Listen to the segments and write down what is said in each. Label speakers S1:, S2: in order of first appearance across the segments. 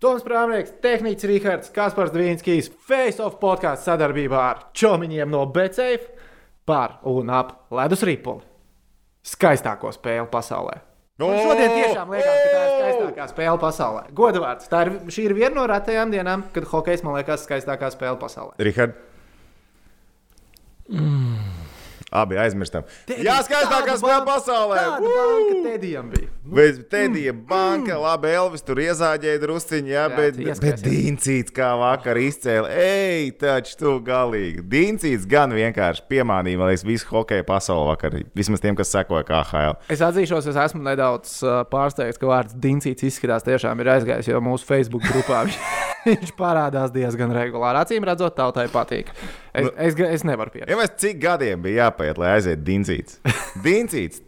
S1: Toms Prāmnieks, Tehnicis Rīgards, Kaspars Dvīnskijs, Face of podkāstu sadarbībā ar Čomiņiem no Becēf par un ap Ledus Ripuli. Skaistāko spēli pasaulē. Un šodien tiešām liekas, ka tā ir skaistākā spēle pasaulē. Godavārds. Tā ir, šī ir viena no retajām dienām, kad hokejs man liekas skaistākā spēle pasaulē.
S2: Rihard. Abi aizmirstam. Jā, skaistākā spēle pasaulē!
S1: Tāda banka Tedijam bija.
S2: Bet Tedija banka, labi, Elvis tur iezāģēja drusciņu, jā, bet, bet. Dīncīts kā vakar izcēla. Ej, taču tu galīgi. Dīncīts gan vienkārši piemānīja, man liekas, visu hokeja pasauli vakar. Vismaz tiem, kas sekoja KHL.
S1: Es atzīšos, es esmu nedaudz pārsteigts, ka vārds Dincīts izskatās tiešām ir aizgājis, jo mūsu Facebook grupā viņš, viņš parādās diezgan regulāri. Acīm redzot, tautai patīk. Es,
S2: Nu-
S1: es, es nevaru pierādīt.
S2: Ja cik gadiem bija jāpaiet, lai aizietu Dīncīts? Dīncīts!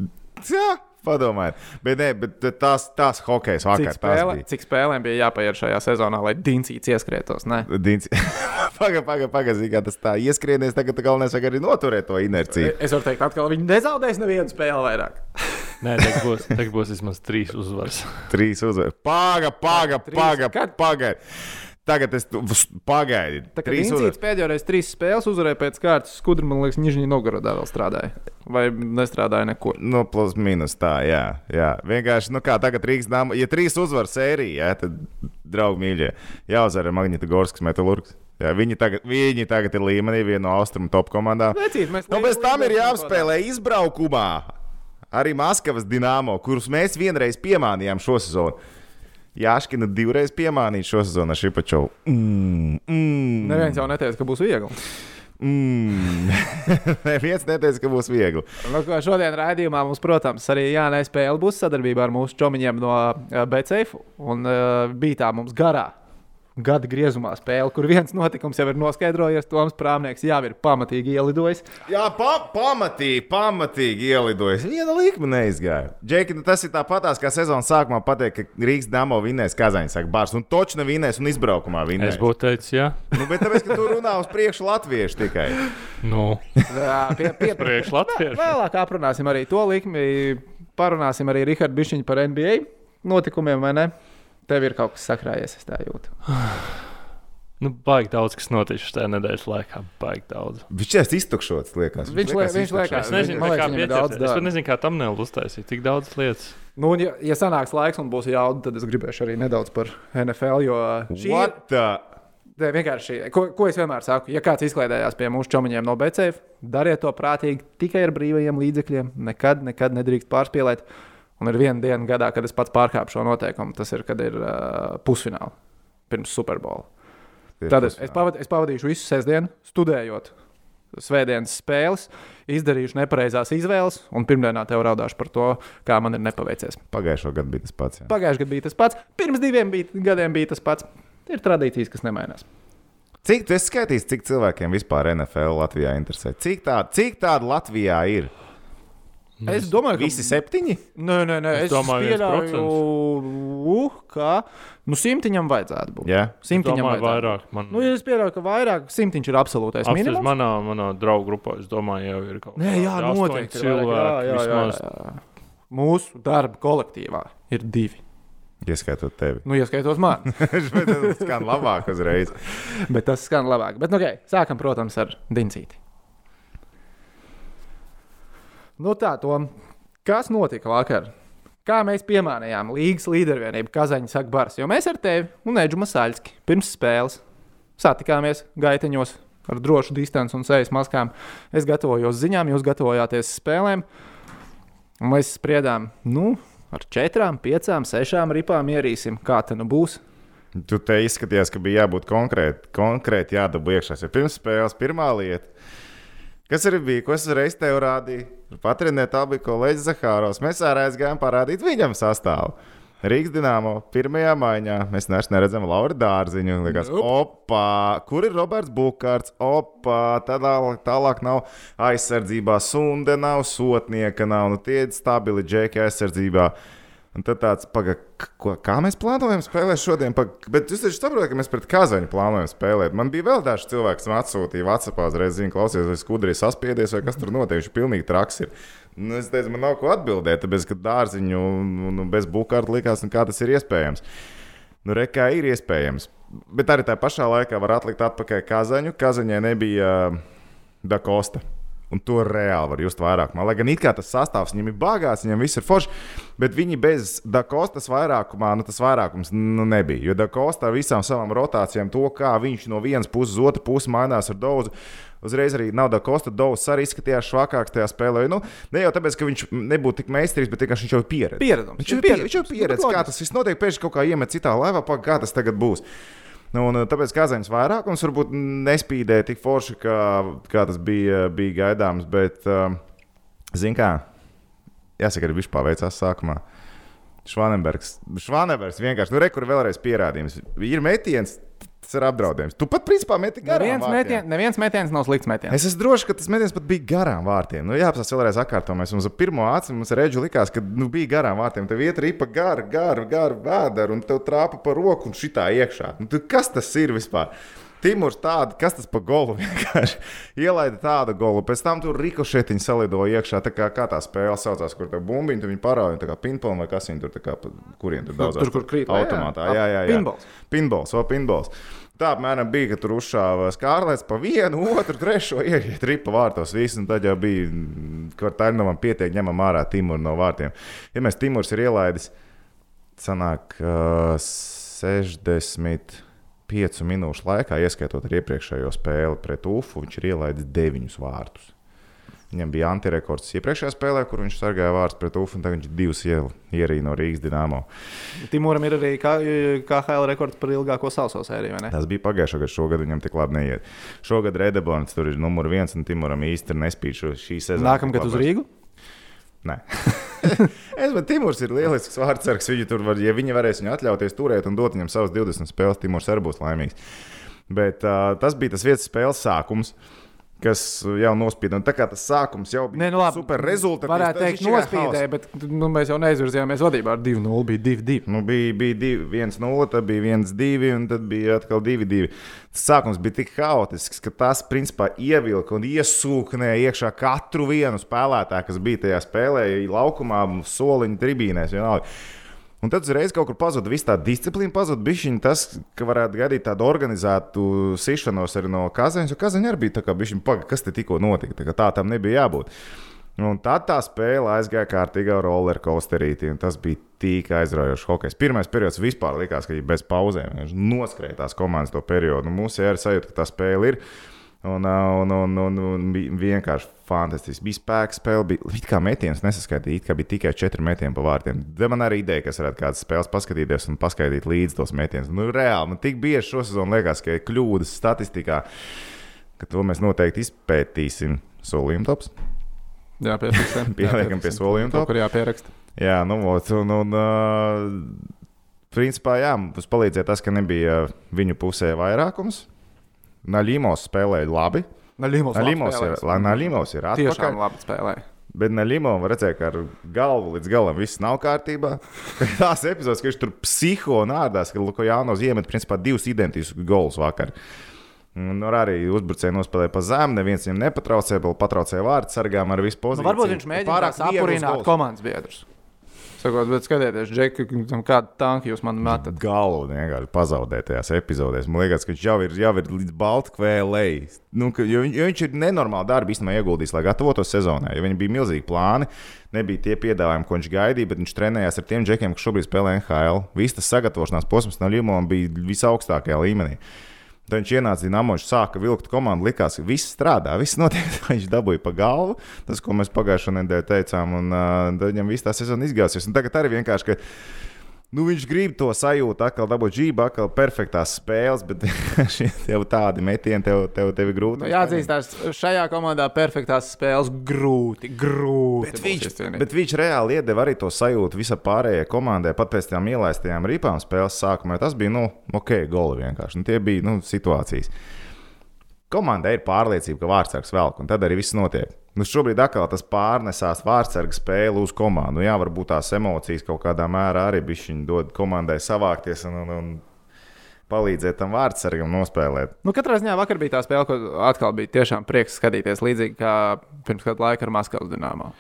S2: Padomājiet. Bet, ne, bet tās, tās hokejas
S1: Cik,
S2: vakar. tās
S1: spēle,
S2: bija.
S1: cik spēlēm bija jāpaiet šajā sezonā, lai Dincīts ieskrietos? Ne?
S2: Pagaidām, pagaidām, pagaidām, tas tā ieskrienēs. Tagad galvenais vajag arī noturēt to inerciju.
S1: Es varu teikt, atkal viņi nezaudēs nevienu spēli vairāk.
S3: Nē, tagad būs, būs vismaz trīs uzvaras.
S2: Trīs uzvaras. Paga, paga,
S1: Trīs.
S2: Tagad es pagaidu.
S1: Tā kā Dincīts pēdējo reizi trīs spēles uzvarēja pēc kārtas, skudra, man liekas, Nižņī Novgorodā vēl strādāja. Vai nestrādāja nekur?
S2: Nu, plus mīnus tā, jā. jā. Vienkārši, nu kā tagad Rīgas dāmas, ja trīs uzvaras sērija, jā, tad, draugi mīļie, jāuzvar ar Magnita Gorskas metalurgs. Jā, viņi, tagad, viņi tagad ir līmenī, viena no austrumu top komandām.
S1: Vecīt, mēs
S2: Nu, bez tam ir jāapspēlē izbraukumā arī Maskavas dīnāmo, kurus mēs vienreiz piemānījām šo sezonu. Jāškina divreiz piemānīt šo sezonu ar Šipačovu. Mm, mm,
S1: Neviens jau neteica, ka būs viegli.
S2: mm. Neviens neteica, ka būs viegli.
S1: Nu, šodien raidījumā mums, protams, arī Jānis Spēle būs sadarbībā ar mūsu čomiņiem no uh, BCF. Un uh, bija tā mums garā gada griezumā spēle, kur viens notikums jau ir noskaidrojies. Toms Prāmnieks jau ir pamatīgi ielidojis.
S2: Jā, pa, pamatīgi, pamatīgi ielidojis. Viena līnija neizgāja. Džeki, nu tas ir tāpatās, kā sezonas sākumā pateikt, ka Rīgas dāmo vinnēs Kazaņas, saka, bārs, un točna vinnēs un izbraukumā vinnēs.
S3: Es būtu teicis, jā,
S2: Nu, bet tāpēc, ka tu runā uz priekšu latviešu tikai.
S3: nu,
S1: pie, pie,
S3: priekš Latvijas.
S1: Vēlāk aprunāsim arī to likmi. Parunāsim arī Rihardu Bišķiņu par NBA notikumiem, vai ne? Tev ir kaut kas sakrājies, es tā jūtu.
S3: Nu, baigi daudz, kas noticis šajā nedēļas laikā. Baigi daudz.
S2: Viņš ir iztukšots, liekas.
S1: Viņš liek- viņš liekas,
S3: Es nezinu,
S1: Man liekas,
S3: kā
S1: daudz
S3: Es pat nezinu, kā tam nevar uztaisīt tik daudz lietas.
S1: Nu, un ja, ja sanāks laiks un būs jauda, tad es gribēšu arī nedaudz par NFL. Jo šī ir
S2: the?
S1: Tā vienkārši, ko, ko es vienmēr saku, ja kāds izklaidējās pie mūsu čomiņiem no BCF, dariet to prātīgi tikai ar brīvajiem līdzekļiem. Nekad, nekad nedrīkst pārspīlēt. Un ir viena diena gadā, kad es pats pārkāpu šo noteikumu. Tas ir, kad ir uh, pusfināls pirms Superbola. Tad es, es, pavad, es pavadīšu visu sestdienu studējot svētdienas spēles, izdarīšu nepareizās izvēles, un pirmdienā tev raudāšu par to, kā man ir nepaveicies.
S2: Pagājušo gadu bija tas pats. Jā.
S1: Pagājušajā gadā bija tas pats, pirms diviem bija, gadiem bija tas pats. Ir tradīcijas, kas nemainās.
S2: Cik tu esi skaitījis, cik cilvēkiem vispār NFL Latvijā interesē? Cik tādu cik tādu Latvijā ir?
S1: Es domāju, ka
S2: Visi septiņi?
S1: Nē, nē, nē
S3: Es
S1: es,
S3: domāju,
S1: pieļauju, uh, ka nu, simtiņam vajadzētu būt.
S2: Jā.
S1: Simtiņam
S3: Domāju, vairāk. Man,
S1: Nu, es pieļauju, ka vairāk simtiņš ir absolūtais
S3: Apstāties
S1: minimums.
S3: manā, manā draugu grupā, es domāju, jau ir kaut
S1: Nē, jā,
S3: kādi astoņi
S1: noteikti.
S3: cilvēki.
S1: jā, jā, jā,
S3: vismaz.
S1: jā. Mūsu darba kolektīvā ir divi.
S2: Ieskaitot tevi.
S1: Nu, ieskaitot man,
S2: Bet tas skan labāk uzreiz.
S1: bet tas skan labāk. Bet, nu, okay, sākam, protams, ar Dincīti. Nu, tā, Tom, kas notika vakar? Kā mēs piemānījām līgas līdervienību Kazaņas Akbars, jo mēs ar tevi un Eģu Masaļski pirms spēles satikāmies gaiteņos ar drošu distanci un sejas maskām. Es gatavojos ziņām, jūs gatavojāties spēlēm. Un mēs spriedām, nu, ar četrām, piecām, sešām ripām ierīsim, kā te nu būs.
S2: Tu te izskaties, ka bija jābūt konkrēti, konkrēti jādabū iekšā. Jo pirms spēles pirmā lieta, kas arī bija, ko es reiz tev rādīju, patrinēt, tā bija kolēģis Zahāros. Mēs arī aizgājām parādīt viņam sastāvu. Rīgas dīnāmo pirmajā maiņā mēs neredzam Lauru Dārziņu. Likās, opā, kur ir Roberts Bukārts? Opā, tālāk, tālāk nav aizsardzībā, sunde nav, sotnieka nav, nu tie ir stabili džeki aizsardzībā. Un tad tāds, paga, k- ko, kā mēs plānojam spēlēt šodien? Paga, bet jūs taču saprotat, ka mēs pret Kazaņu plānojam spēlēt. Man bija vēl daži cilvēki, kas atsūtīja Vācijā, uzreiz zina, klausies, vai skudri ir saspiedies, vai kas tur notiek. Viņš pilnīgi traks ir. Nu, es teicu, man nav ko atbildēt, ka dārziņu un, un bez bukārta likās, un kā tas ir iespējams. Nu, Rekā ir iespējams. Bet arī tajā pašā laikā var atlikt atpakaļ Kazaņu. Kazaņai nebija uh, Dakosta. Un to reāli var just vairāk. Lai gan it kā tas sastāvs viņam ir bagāts, viņam viss ir forši, bet viņi bez Dakostas vairākumā, nu tas vairākums nu, nebija. Jo Dakosta ar visām savām rotācijām, to kā viņš no vienas puses uz otru pusi mainās ar daudzu. Uzreiz arī nav Dakosta Dovs arī izskatījās švakāks tajā spēlē. Nu, ne jau tāpēc, ka viņš nebūtu tik meistarīgs, bet vienkārši viņš jau ir pieredzējis. Viņš jau ir pieredzējis, ir pieredzējis kā tas viss notiek. Pēkšņi kaut kā iemet citā laivā, kā tas tagad būs. Nu, un, tāpēc Kazaņas vairākums varbūt nespīdēja tik forši, kā, kā tas bija, bija gaidāms. Bet, uh, zināmā kā, jāsaka, arī viņš paveicās sākumā. Švanenbergs, Švanenbergs vienkārši, nu, rekur vēlreiz pierādījums. Ir metiens, tas ir apdraudējums. Tu pat principā meti garām.
S1: Neviens, metien, neviens metiens nav slikts metiens.
S2: Es esmu drošs, ka tas metiens pat bija garām vārtiem. Nu, jā, tas vēlreiz atkārto. Mēs ar pirmo aci mums redzu likās, ka nu, bija garām vārtiem. Tev iet ripa gara, gara, gara vēdera un tev trāpa pa roku un šitā iekšā. Nu, tu, kas tas ir vispār? Timurs tādu, kas tas pa golu vienkārši ielaida tādu golu. Pēc tam tur rikošetiņi salidoja iekšā. Tā kā, kā tā spēle saucās, kur tā bumbiņa, viņi parāda, tā kā pinpola vai kas viņi tur, tā kā, kuriem tur daudz.
S1: tur, kur krīt.
S2: Automātā, jā, jā, jā.
S1: Pinballs.
S2: Pinballs, vai pinballs. Tā apmēram bija, ka tur uzšāva skārlēts pa vienu, otru, trešo, ieiet ripa vārtos. Visu, un tad jau bija, ka Taļnovam pietiek ņemam ārā Timuru no vārtiem. Ja mēs Timurs ir ielaidis, sanāk uh, 65 minūšu laikā, ieskaitot ar iepriekšējo spēli pret UFU, viņš ir ielaidis 9 vārtus. Viņam bija antirekords iepriekšējā spēlē, kur viņš sargāja vārtus pret UFU, un tagad viņš divus ierīja no Rīgas Dienāmo.
S1: Timūram ir arī KHL rekords par ilgāko sauso sēriju?
S2: Tas bija pagājušā gada, šogad viņam tik labi neiet. Šogad Redebons tur ir numur viens, un Timuram īsti nespīd šo šī sezona.
S1: Nākamgad uz Rīgu.
S2: Nē. es domāju, Timurs ir lielisks vārdsargs. Viņu tur var, ja viņi varēs viņu atļauties turēt un dot viņam savas 20 spēles, Timurs arī būs laimīgs. Bet uh, tas bija tas vietas spēles sākums. Kas jau nospīd, un tā kā tas sākums jau bija
S1: Nē, nu labi.
S2: super rezultāts.
S1: Varētu teikt, nospīdēja, bet nu, mēs jau neizvirzījāmies vadībā ar 2-0. Bija 2-2.
S2: Nu, bija bija 1-0, tad bija 1-2, un tad bija atkal 2-2. Tas sākums bija tik haotisks, ka tas principā ievilka un iesūknēja iekšā katru vienu spēlētāju, kas bija tajā spēlē, laukumā, soliņa tribīnēs. Vienalga. Un tad uzreiz kaut kur pazuda viss tā disciplīna, pazuda bišķiņa tas, ka varētu gaidīt tādu organizētu sišanos arī no Kazaņas, jo Kazaņa arī bija tā kā bišķiņa, paga, kas te tikko notika, tā, tā tam nebija jābūt. Un tad tā spēle aizgāja kārtīgā roller coasterītī, un tas bija tik aizraujošs hokejs. Pirmais periods vispār likās, ka ir bez pauzēm. Viņš noskrēja tās komandas to periodu. Nu, mums ir sajūta, ka tā spēle ir. Un, un, un, un, un vienkārši fantastiski. Bija spēks, spēle bija it kā metiens, nesaskaitīja, it kā bija tikai četri metieni pa vārtiem. Te man arī ideja, kas varētu kādas spēles paskatīties un paskaidīt līdzi tos metienus. Nu, reāli, man tik bieži šosezon liekas, ka ir kļūdas statistikā, ka to mēs noteikti izpētīsim. Solījuma tops.
S1: Jā, piefiksējam.
S2: Pieliekam pie solījuma topa.
S1: kur jāpieraksta.
S2: Jā, nu, un, un uh, principā, jā, mums palīdzēja tas, ka nebija viņu pusē vairākums. Naļīmos spēlēja labi.
S1: Naļīmos,
S2: Naļīmos ir, Naļīmos ir
S1: Tiešām
S2: atpakaļ.
S1: labi spēlē.
S2: Bet Naļīmo var redzēt, ka ar galvu līdz galam viss nav kārtībā. Tās epizodes, ka viņš tur psiho un ārdās, ka Lukojānos iemet principā divus identiskus golus vakar. Ar arī uzbrucēju nospēlēja pa zemu, neviens viņam nepatraucēja, vēl patraucēja vārdu sargām ar visu
S1: Nu,
S2: pozīciju.
S1: varbūt viņš mēģina
S2: Pārāk gols.
S1: komandas biedrus. Sakot, bet skatieties, Džeki, kādu tanku jūs man metat.
S2: galvu vienkārši pazaudēt tajās epizodēs. Man liekas, ka viņš jau ir, jau ir līdz Baltkvēlēji. Nu, ka- jo, jo viņš ir nenormāli darbu īstenībā ieguldījis, lai gatavotos sezonai. Viņam bija milzīgi plāni, nebija tie piedāvājumi, ko viņš gaidīja, bet viņš trenējās ar tiem džekiem, kas šobrīd spēlē NHL. Viss tas sagatavošanās posms no Ljubovas bija visaugstākajā līmenī. Tad viņš ienāca Dienāmo, viņš sāka vilkt komandu, likās, ka viss strādā, viss notiek. Viņš dabūja pa galvu, tas, ko mēs pagājušajā nedēļā teicām, un uh, viņam viss tā sezona izgāsies. Un tagad arī vienkārši, nu, viņš grib to sajūtu, atkal dabūt žību, atkal perfektās spēles, bet tev tādi metieni, tev, tev, tev ir grūti.
S1: Nu, jāatzīstās, šajā komandā perfektās spēles grūti, grūti.
S2: Bet viņš, bet viņš reāli iedeva arī to sajūtu visai pārējai komandai, pat pēc tam ielaistajām ripām spēles sākumā. Tas bija, nu, ok, goli vienkārši. Nu, tie bija nu, situācijas. Komandai ir pārliecība, ka vārdsargs velk, un tad arī viss notiek. Nu, šobrīd atkal tas pārnesās vārdsarga spēle uz komandu. Jā, varbūt tās emocijas kaut kādā mērā arī bija dod komandai savākties un, un, un palīdzēt tam vārdsargam nospēlēt.
S1: Nu, katrā ziņā vakar bija tā spēle, ko atkal bija tiešām prieks skatīties līdzīgi kā pirms kāda laika ar Maskavas dīnāmo.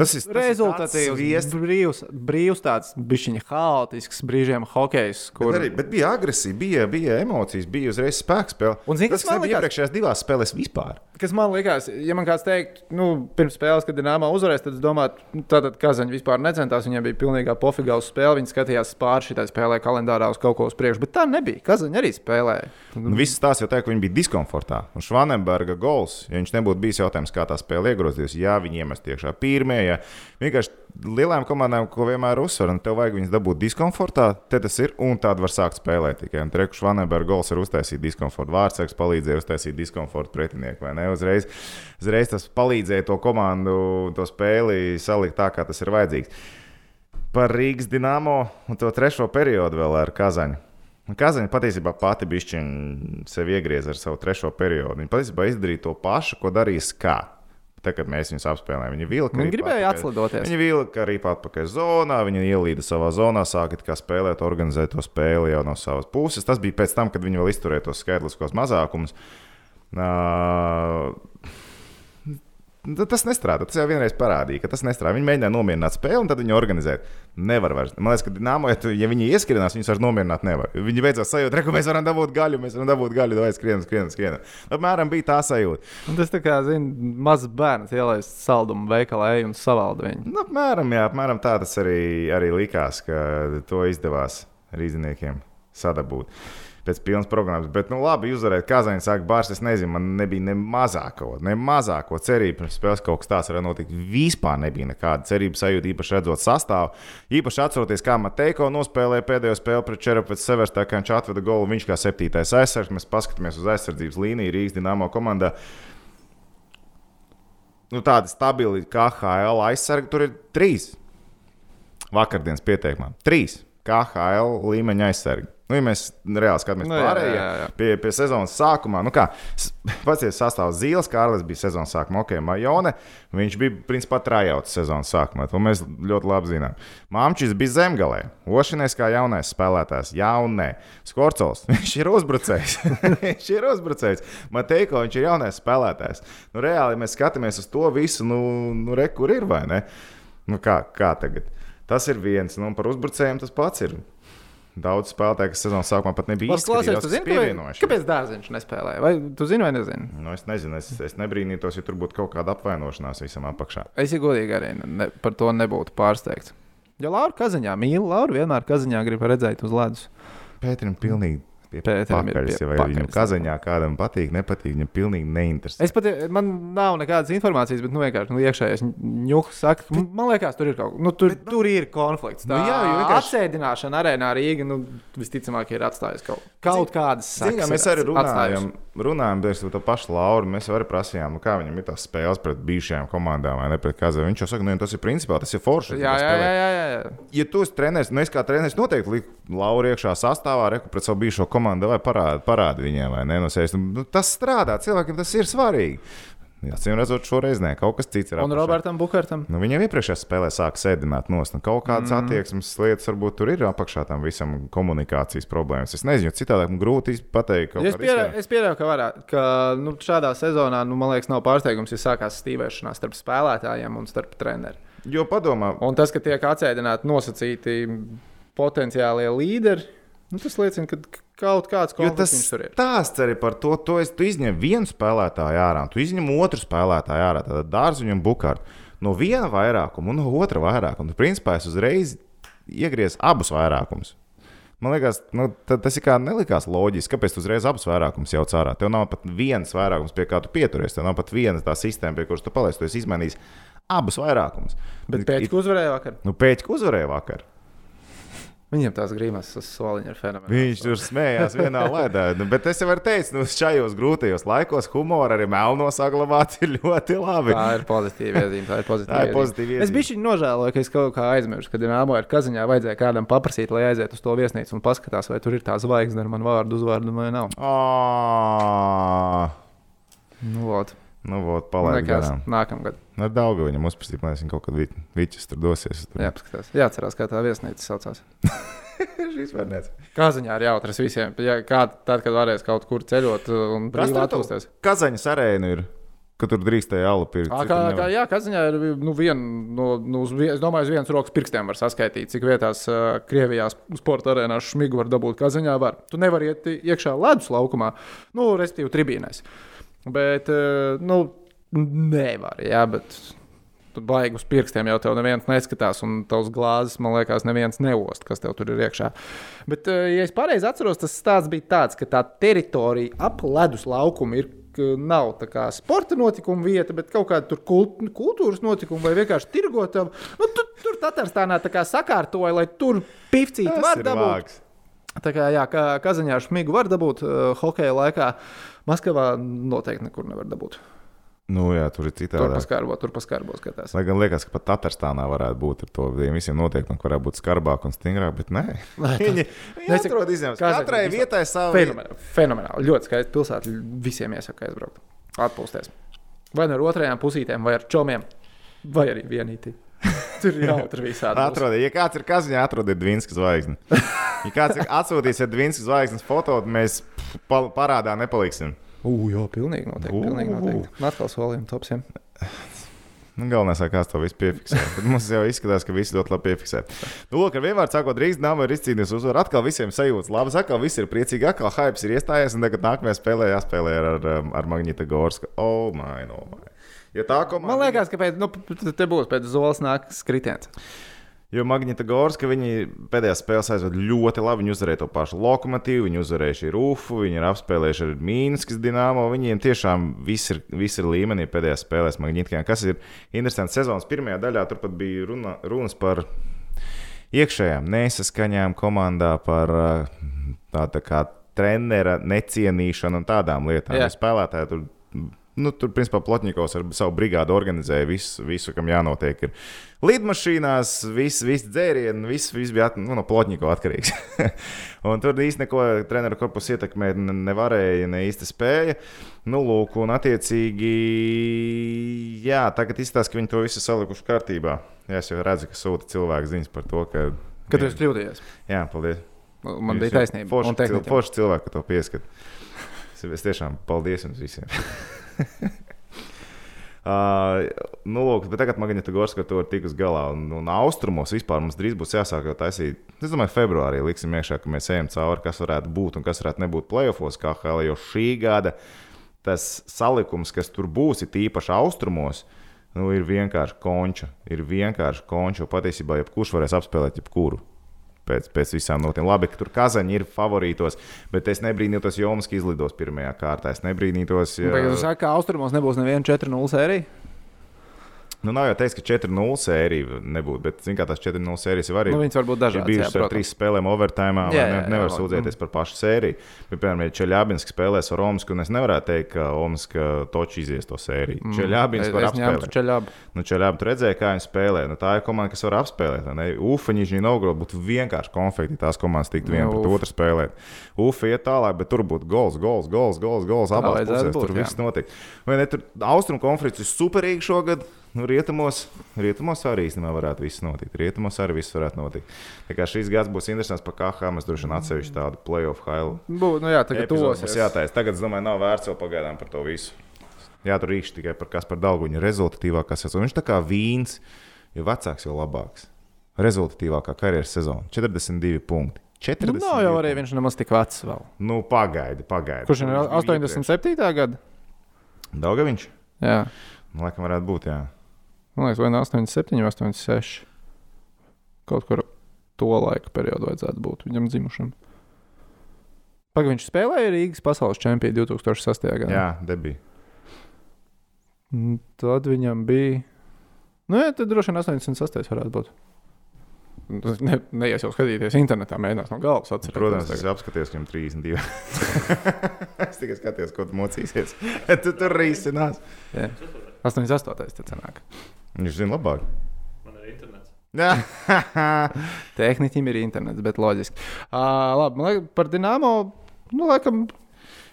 S2: Tas ir
S1: rezultatīvs,
S2: sviests.
S1: brīvs, brīvs tāds bišķiņa haotisks brīžiem hokejs, kur
S2: Bet, arī, bet bija agresija, bija, bija emocijas, bija uzreiz spēks spēle.
S1: Un zini,
S2: tas,
S1: kas man likās?
S2: iepriekšējās divās spēlēs vispār.
S1: Kas man liekas, ja man kāds teikt, nu, pirms spēles, kad Dienāmā uzvarēs, tad es domāju, nu, tātad Kazaņa vispār necentās. Viņam bija pilnīgā pofigā uz spēli. Viņi skatījās pāri šitai spēlē kalendārā uz kaut ko uz priekšu, bet tā nebija. Kazaņa arī spēlēja.
S2: Nu, Viss tās jau teica, ka viņi bija diskomfortā. Un Švanenberga gols, ja viņš nebūtu bijis jautājums, kā tā spēle iegrozīsies, jā, viņi iemest iekšā pirmie. Ja. Vienkārši lielām komandām, ko vienmēr uzsver, un tev vajag viņus dabūt diskomfortā, te tas ir, un tāda var sākt spēlēt tikai. Un Treku Švanenberga gols ir uztaisīt diskomfortu. Vārtsargs palīdzēja uztaisīt diskomfortu pretinieku, vai ne? Uzreiz, uzreiz tas palīdzēja to komandu, to spēli salikt tā, kā tas ir vajadzīgs. Par Rīgas dīnāmo un to trešo periodu vēl ar Kazaņu. Un Kazaņa patiesībā pati bija sevi iegrieza ar savu trešo periodu. Viņa patiesībā izdarīja to pašu, ko darīja Skā. Tad, kad mēs viņus apspēlējām, viņa vilka.
S1: Viņi gribēja
S2: atpakaļ-
S1: atslidoties.
S2: Viņa vilka arī atpakaļ zonā, viņa ielīda savā zonā, sāka kā spēlēt, organizēt to spēli jau no savas puses. Tas bija pēc tam, kad viņi vēl izturēja tos skaitliskos mazākumus. Uh, Tas nestrādā. Tas jau vienreiz parādīja, ka tas nestrādā. Viņi mēģināja nomierināt spēli, un tad viņi organizēja. Nevar vairs. Man liekas, ka Dienāmo, ja, ja viņi ieskrienās, viņus vairs nomierināt nevar. Viņi beidzot sajūta, ka mēs varam dabūt gaļu, mēs varam dabūt gaļu, vai skrienam, skrienam, skrienam. Apmēram bija tā sajūta.
S1: Un tas tā kā, zini, mazs bērns ielaist saldumu veikalā un savalda viņu.
S2: Nu, apmēram, jā, apmēram tā tas arī, arī likās, ka to izdevās rīzniekiem sadabūt. Pēc pilnas programmas, bet, nu, labi, uzvarēt Kazaņu, sāk bārs. Es nezinu, man nebija ne mazāko, ne mazāko cerību, pirms spēles kaut kas tāds varētu notikt. Vispār nebija nekāda cerība sajūta, īpaši redzot sastāvu. Īpaši atceroties, kā Mateiko nospēlēja pēdējo spēli pret Čerapets Severs, tā kā viņš atveda golu, viņš kā septītais aizsargs. Mēs paskatāmies uz aizsardzības līniju Rīgas Dienāmo komandā. Nu, tādi stabili KHL aizsargi tur ir trīs vakardienas pieteikumā. Trīs KHL līmeņa aizsargi. Nu, ja mēs reāli skatāmies
S1: Nu,
S2: nu,
S1: jā,
S2: pārējie
S1: jā, jā.
S2: pie, pie sezonas sākumā, nu kā ir sastāvs Zīles, Kārlis bija sezonas sākumā, ok, Majone. Viņš bija principā trājauts sezonas sākumā, to mēs ļoti labi zinām. Māmčis bija zemgalē, Ošinēs kā jaunais spēlētājs, jaunē. Skorcols, viņš ir uzbrucējs. viņš ir uzbrucējs. Mateiko, viņš ir jaunais spēlētājs. Nu, reāli, ja mēs skatāmies uz to visu, nu, nu re, kur ir vai ne? Nu, kā, kā tagad? Tas ir viens, nu, un par uzbrucējiem tas pats ir. Daudz spēlētāju, kas sezonas sākumā pat nebija kas
S1: kāpēc, kāpēc dārziņš nespēlēja? Vai tu zini vai nezini?
S2: Nu, es nezinu, es, es nebrīnītos, ja tur būtu kaut kāda apvainošanās visam apakšā.
S1: Es ja godīgi arī ne, par to nebūtu pārsteigts. Jo Laura Kazaņā mīl, Laura vienmēr Kazaņā grib redzēt uz ledus.
S2: Pēterim pilnīgi pie pakaļs,
S1: pie
S2: vai viņam
S1: pakaļs.
S2: kazaņā kādam patīk, nepatīk, viņam pilnīgi neinteresē.
S1: Es pat, man nav nekādas informācijas, bet nu, vienkārši nu, iekšējais ņūks saka, ka man liekas, tur ir kaut kas, nu, tur, bet, tur ir konflikts. Tā
S2: Nu jā, jo vienkārši-
S1: atsēdināšana arēnā Rīga, nu, visticamāk, ir atstājusi kaut, kaut kādas sakas.
S2: mēs arī runājam,
S1: atstājusi.
S2: Runājam par to pašu Lauru. Mēs jau arī prasījām, nu, kā viņam ir tās spēles pret bijušajām komandām, vai ne pret Kazavu. Viņš jau saka, nu, tas ir principā, tas ir forši.
S1: Jā, jā, jā, jā, jā.
S2: Ja tu esi treneris, nu es kā treneris noteikti liku Lauru iekšā sastāvā, reku pret savu bijušo komandu, vai parādi, parādi viņiem, vai ne? No. Nu, tas strādā, cilvēkiem tas ir svarīgi. Jā, cīm redzot, šoreiz nē, kaut kas cits ir.
S1: Un. Robertam Bukartam.
S2: Nu, viņam iepriekšējā spēlē sāk sēdināt nost. Nu, kaut kādas mm. attieksmes lietas varbūt tur ir apakšā tam visam komunikācijas problēmas. Es nezinu, citādi man grūti pateikt.
S1: Es
S2: iztēli.
S1: es pieļauju, ka, varētu, ka nu, šādā sezonā, nu, man liekas, nav pārsteigums, ja sākās stīvēšanās starp spēlētājiem un starp treneriem.
S2: Jo padomā,
S1: Un tas, ka tiek atsēdināti nosacīti potenciālie līderi, nu, tas liecina, ka kaut kāds konflikts tur ir.
S2: stāsts arī par to, to es, tu izņem vienu spēlētāju ārā, tu izņem otru spēlētāju ārā, tad dārziņu un bukārtu. No viena vairākuma un no otra vairākuma. Tu, principā, es uzreiz iegriezu abus vairākumus. Man liekas, nu, ta- tas ir kā nelikās loģiski, kāpēc tu uzreiz abus vairākumus jau cārā. Tev nav pat viens vairākums, pie kā tu pieturies. Tev nav pat viena tā sistēma, pie kuras tu paliec. Tu esi izmainījis abus vairākumus.
S1: Bet tam uzvarēja vakar.
S2: Nu, pēķi uzvarēja vakar.
S1: Viņam tās grīmas uz soliņa ir fenomenāls.
S2: Viņš tur smējās vienā lēdā. Nu, bet es jau ka nu, šajos grūtajos laikos humora arī melno saglabāt ir ļoti labi.
S1: Tā ir pozitīva iezīme. Tā ir pozitīva.
S2: Tā ir
S1: iezīme.
S2: pozitīva
S1: Es
S2: iezīme.
S1: biju nožēloju, ka es kaut kā aizmirsu, kad Dienāmo ir kaziņā. Vajadzēja kādam paprasīt, lai aizietu uz to viesnīcu un paskatās, vai tur ir tā zvaigzne ar manu vārdu, uzvārdu vai nav.
S2: Ā,
S1: Nu, vot.
S2: Nu, vot, palaid
S1: Nekas.
S2: garām.
S1: Nākamgad.
S2: Ar daudz viņam lai viņš kaut kad vi- viķis tur dosies. Tur.
S1: Jāpaskatās. Jāatcerās, kā tā viesnīca saucās.
S2: Vispār nezina.
S1: Kaziņā ir jautrs visiem. Ja, kā tad, kad varēs kaut kur ceļot un brīvi atpūsties.
S2: Kazaņas arēna ir ka tur drīkstēja alu pirkt.
S1: Kā, kā, jā, Kaziņā ir nu, viena no, nu, uz es domāju, uz vienas rokas pirkstiem var saskaitīt, cik vietās uh, Krievijā sporta arēnā šmigu var dabūt. Kaziņā var. Tu nevari iet iekšā ledus laukumā, nu, respektīvi, tribīnēs. Bet, uh, nu, nevar, jā, bet. Tu baigi uz pirkstiem jau tev neviens neskatās, un tavs glāzes, man liekas, neviens neost, kas tev tur ir iekšā. Bet, uh, ja es pareizi atceros, tas stāsts bija tāds, ka tā teritorija ap ledus laukumu ir ka nav tā kā sporta notikuma vieta, bet kaut kāda kult, kultūras notikuma vai vienkārši tirgotava. Nu, tu, tur Tatārstānā tā kā sakārtoja, lai tur pifcīti
S2: Tas
S1: var dabūt.
S2: vāks.
S1: Tā kā, jā, kā Kazaņā šmigu var dabūt uh, hokeja laikā, Maskavā noteikti nekur nevar dabūt.
S2: Nu, jā, tur ir
S1: Tur
S2: citādi.
S1: paskārbo, tur paskārbo skatās.
S2: Lai gan liekas, ka pat Tatārstānā varētu būt ar to visiem noteikumiem, ka varētu būt skarbāk un stingrāk, bet nē.
S1: Nē,
S2: Viņi, viņi atrod izņēmumus. Katrai vietai savu
S1: Fenomenāli, fenomenāli. Ļoti skaista pilsēta. Visiem iesaku aizbraukt, atpūsties. Vai nu ar otrajām pusītēm, vai ar čomiem, vai arī vienītī. Tur ir jautri visādi.
S2: Atrodiet, ja kāds ir kaziņā, atrodiet Dvīnskas zvaigzni. Ja kāds ir atsūtījis Dvīnskas zvaigznes foto, tad mēs pa parādā nepaliksim.
S1: Ugh, jā, pilnīgi noteikti.
S2: Ū.
S1: Pilnīgi noteikti. Atkal solījumi topsiem.
S2: Nu, galvenais, kā to visu piefiksē. Tad mums jau izskatās, ka visi ļoti labi piefiksē. Nu, lūk, ar vienvārdu sakot, Rīgas dāmas ir izcīnījusi uzvaru. Atkal visiem sajūtas labas, atkal viss ir priecīgi, atkal hype ir iestājies. Un tagad nākamajā spēlē jāspēlē ar, ar, ar Magnita Gorsku. Oh, my, oh, my. Ja tā komanda.
S1: Man liekas, ka pēc, nu, te būs pēc zoles nāks kritiens.
S2: Jo Magnita Gorska viņi pēdējā spēlē aizved ļoti labi. Viņi uzvarēja to pašu lokomotīvu, viņi uzvarējuši Rūfu, viņi ir apspēlējuši ar Mīnskas dīnāmo. Viņiem tiešām viss ir, viss ir līmenī pēdējā spēlē Magnitā. Kas ir interesants sezonas pirmajā daļā, tur pat bija runa, runas par iekšējām nesaskaņām komandā, par uh, tā, kā trenera necienīšanu un tādām lietām.
S1: Jā.
S2: Spēlētāji tur, nu, tur principā Plotņikovs ar savu brigādu organizēja visu, visu kam jānotiek. Ir lidmašīnās, viss vis dzērienu, viss vis bija nu, no Plotņikova atkarīgs. un tur īstenībā neko treneru korpusu ietekmēt ne- nevarēja, ne īsti spēja. Nu, lūk, un attiecīgi, jā, tagad izstāsta, ka viņi to visu salikuši kārtībā. Jā, es jau redzu, ka sūta cilvēku ziņas par to, ka.
S1: Kad tu esi kļūdījies,
S2: Jā, paldies.
S1: man
S2: Jūs
S1: bija taisnība.
S2: Forši, cil, forši cilvēki, to pieskat. Es, es tiešām paldies jums visiem. Uh, nu, lūk, bet tagad Magnita Gorska to ir tikus galā. Un, un austrumos vispār mums drīz būs jāsāk taisīt. Es domāju, februārī liksim iekšā, ka mēs ejam cauri, kas varētu būt un kas varētu nebūt playoffs KHL. Jo šī gada tas salikums, kas tur būs, ir īpaši austrumos, nu, ir vienkārši konča. Ir vienkārši konča. Patiesībā jebkurš varēs apspēlēt jebkuru pēc, pēc visām notiem. Labi, ka tur kazaņi ir favorītos, bet es nebrīnītos, ja Jomas izlidos pirmajā kārtā. Es nebrīnītos, ja.
S1: Ja tu saki, ka austrumos nebūs neviena 4-0 sērija.
S2: Nu, nav jau teiks, ka 4-0 sērija nebūtu, bet zin, tās 4-0 sērijas jau arī
S1: Nu, var būt
S2: ir
S1: dažādas.
S2: bijušas
S1: jā,
S2: ar trīs spēlēm, overtime.
S1: Jā, jā,
S2: Ne,
S1: jā,
S2: nevar
S1: jā,
S2: sūdzēties par pašu sēriju. Piemēram, ja Čeļābinska spēlēs ar Omsku, un es nevarētu teikt, ka Omska toči izies to sēriju. Mm. Čeļābinska var apspēlēt.
S1: Čeļābu.
S2: Nu, Čeļābi tur redzēja, kā viņi spēlē. Nu, tā ir komanda, kas var apspēlēt. vai ne? Ufa, Nīžņī Novgorod būtu vienkārši konflikti. Tās komandas tiktu viena
S1: Nu,
S2: pret otru spēlēt. Ufa iet tālāk, bet tur būtu gols, gols, gols, gols, gols abās pusēs. Tur
S1: jā.
S2: viss notiek. Vai ne? Tur Austrum konferences ir superīga šogad. Nu, rietumos, rietumos arī īstenībā varētu viss notikt. Rietumos arī viss varētu notikt. Tā kā šīs gads būs interesants par KH. Mēs droši vien atsevišķi tādu playoff hailu
S1: Bū, nu jā, tagad tos
S2: mums jātaisa. Tagad, es domāju, nav vērts vēl pagaidām par to visu. Jā, tur rīkš tikai par kas par Dalguņu rezultatīvākā sezona. Viņš tā kā vīns, jo vecāks, jo labāks. Rezultatīvākā karjeras sezona - 42 punkti. 40
S1: Nu, nav jau arī viņš nemaz tik vecs vēl.
S2: Nu, pagaidi, pagaidi.
S1: Kurš ir 87. gada?
S2: Daugaviņš?
S1: Jā,
S2: Nu, laikam varētu būt, jā.
S1: Man liekas, vai ne 87, 86. Kaut kur to laika periodu vajadzētu būt viņam dzimušam. Pagaidām viņš spēlēja Rīgas pasaules čempionu 2006. gadā.
S2: Jā, debija.
S1: Un Tad viņam bija. Nu, jā, tad droši vien 86. varētu būt. Nu, Ne, neies jau skatīties internetā, mēģinās no galvas atcerēties.
S2: Protams, es
S1: tagad.
S2: apskaties, ka viņam 32. es tikai skatījos, ko tu mocīsies. tu tur risinās.
S1: Jā. 88. tad sanāk.
S2: Viņš zina labāk.
S3: Man ir internets.
S2: Jā,
S1: Tehniķim ir internets, bet loģiski. Uh, labi, man liekas, par Dienāmo. Nu, laikam,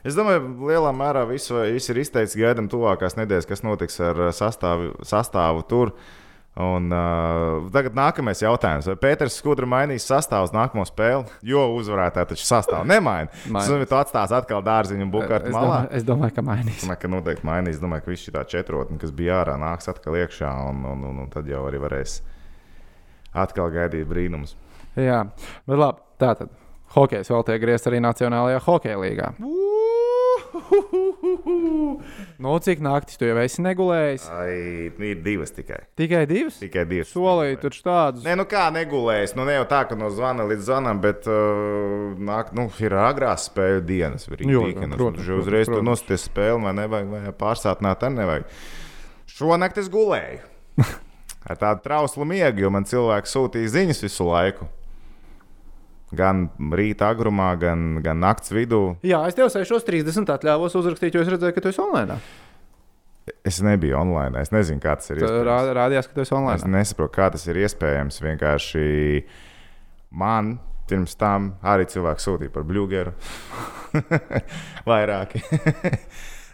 S2: Es domāju, lielā mērā visu, visu ir izteicis. Gaidām tuvākās nedēļas, kas notiks ar uh, sastāvu, sastāvu tur. Un, uh, tagad nākamais jautājums. Vai Pēters Skudra mainīs sastāvus nākamo spēli? Jo uzvarētāji taču sastāvu nemaina. Tas tu atstās atkal dārziņu un bukārtu malā.
S1: domāju, es domāju, ka mainīs.
S2: Domāju, ka noteikti mainīs. Domāju, ka viss šī četrotne, kas bija ārā, nāks atkal iekšā. Un, un, un, un tad jau arī varēs atkal gaidīt brīnumus.
S1: Jā, bet labi. Tā tad hokejs vēl tiek griezts arī Nacionālajā hokeja līgā. Nu, cik naktis tu jau esi negulējis?
S2: Ai, ir divas tikai.
S1: Tikai divas?
S2: Tikai divas.
S1: Solīju taču tādus.
S2: Nē, nu kā negulējis. Nu, ne jau tā, ka no zvana līdz zvanam, bet uh, nāk, nu, ir agrās spēļu dienas.
S1: Jo, protams,
S2: un Uzreiz tur
S1: protams.
S2: nosties spēli, vai nevajag, vai pārsātināt, arī nevajag. Šonakt es gulēju. Ar tādu trauslu miegu, jo man cilvēki sūtīja ziņas visu laiku. Gan rīta agrumā, gan, gan naktas vidū.
S1: Jā, es tev 6.30 atļāvos uzrakstīt, jo es redzēju, ka tu esi online.
S2: Es nebiju online. Es nezinu, kā tas ir.
S1: Rā- Rādījās, ka tu esi
S2: Es
S1: online.
S2: nesaprotu, kā tas ir iespējams. Vienkārši man pirms tam arī cilvēki sūtīja par Bluegeru. Vairāki.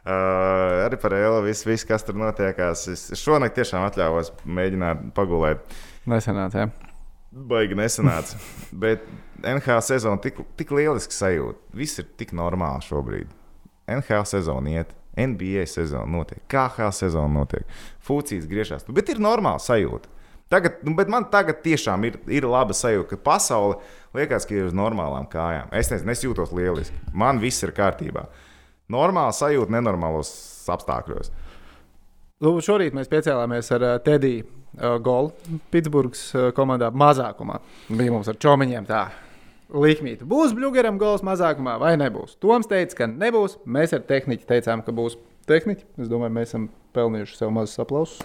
S2: uh, arī par Elu, viss, vis, kas tur notiekās. Es šonakt tiešām atļāvos mēģināt pagulēt.
S1: Nesenāts, jā.
S2: Baigi nesanāca. Bet NHL sezona tik, tik lieliski sajūta. Viss ir tik normāli šobrīd. NHL sezona iet, NBA sezona notiek, KHL sezona notiek, Fūcijas griežās. Nu, Bet ir normāla sajūta. Tagad, nu, bet man tagad tiešām ir, ir laba sajūta, ka pasaule liekas, ka ir uz normālām kājām. Es nezinu, es jūtos lieliski. Man viss ir kārtībā. Normāla sajūta nenormālos apstākļos.
S1: Nu, šorīt mēs piecēlāmies ar uh, Tediju uh, Golu Pitsburgas uh, komandā mazākumā. Bija mums ar čomiņiem tā. Likmīta. Būs Bluegeram gols mazākumā vai nebūs? Toms teica, ka nebūs. Mēs ar tehniķi teicām, ka būs tehniķi. Es domāju, mēs esam pelnījuši sev mazus aplausus.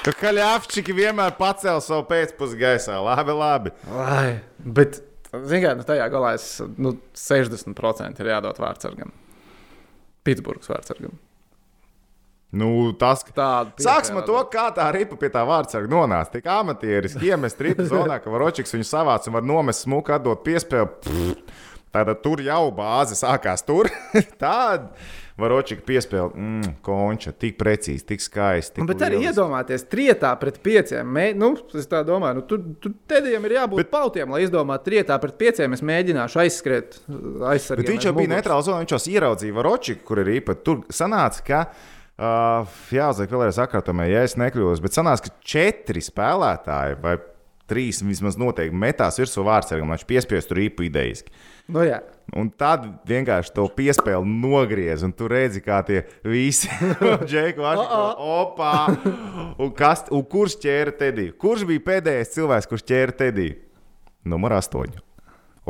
S2: Tur kaļāfčiki vienmēr pacēla savu pēcpusdienu gaisā. Labi, labi.
S1: Lai, bet, zināmā mērā, nu, tajā galā es, nu, 60% ir jādod vārdsargam. Pitsburgas vārdsargam.
S2: Nu, tas,
S1: Tāda
S2: Sāksim ar to, kā tā ripa pie tā vārdsarga nonāca. Tik amatieriski iemest ripu zonā, ka Varočiks viņu savāc un var nomest smuku, atdot piespēli. Tātad tur jau bāze sākās tur. Tāda Varočika piespēle, mm, konča, tik precīzi, tik skaisti. tik
S1: Bet arī
S2: lieliski.
S1: iedomāties, trietā pret pieciem. Mē, nu, es tā domāju, nu, tur, tur tēdējiem ir jābūt bet, pautiem, lai izdomātu, trietā pret pieciem. Es mēģināšu aizskriet, aizsargāt.
S2: Bet viņš jau bija neitrāls zonā, viņš jau ieraudzīja Varočiku, kur ir īpaši. Tur sanāca, ka. Uh, jāuzliek vēlreiz sakārtomē, ja es nekļūdos. Bet sanāca, ka četri spēlētāji vai trīs vismaz noteikti metās virsū vārdsargam, lai viņš piespiestu rīpu idejiski.
S1: Nu, jā.
S2: Un tad vienkārši to piespēli nogriez, un tu redzi, kā tie visi vaši opā. Un, kas, un kurš ķēra Tediju? Kurš bija pēdējais cilvēks, kurš ķēra Tediju? Numur 8.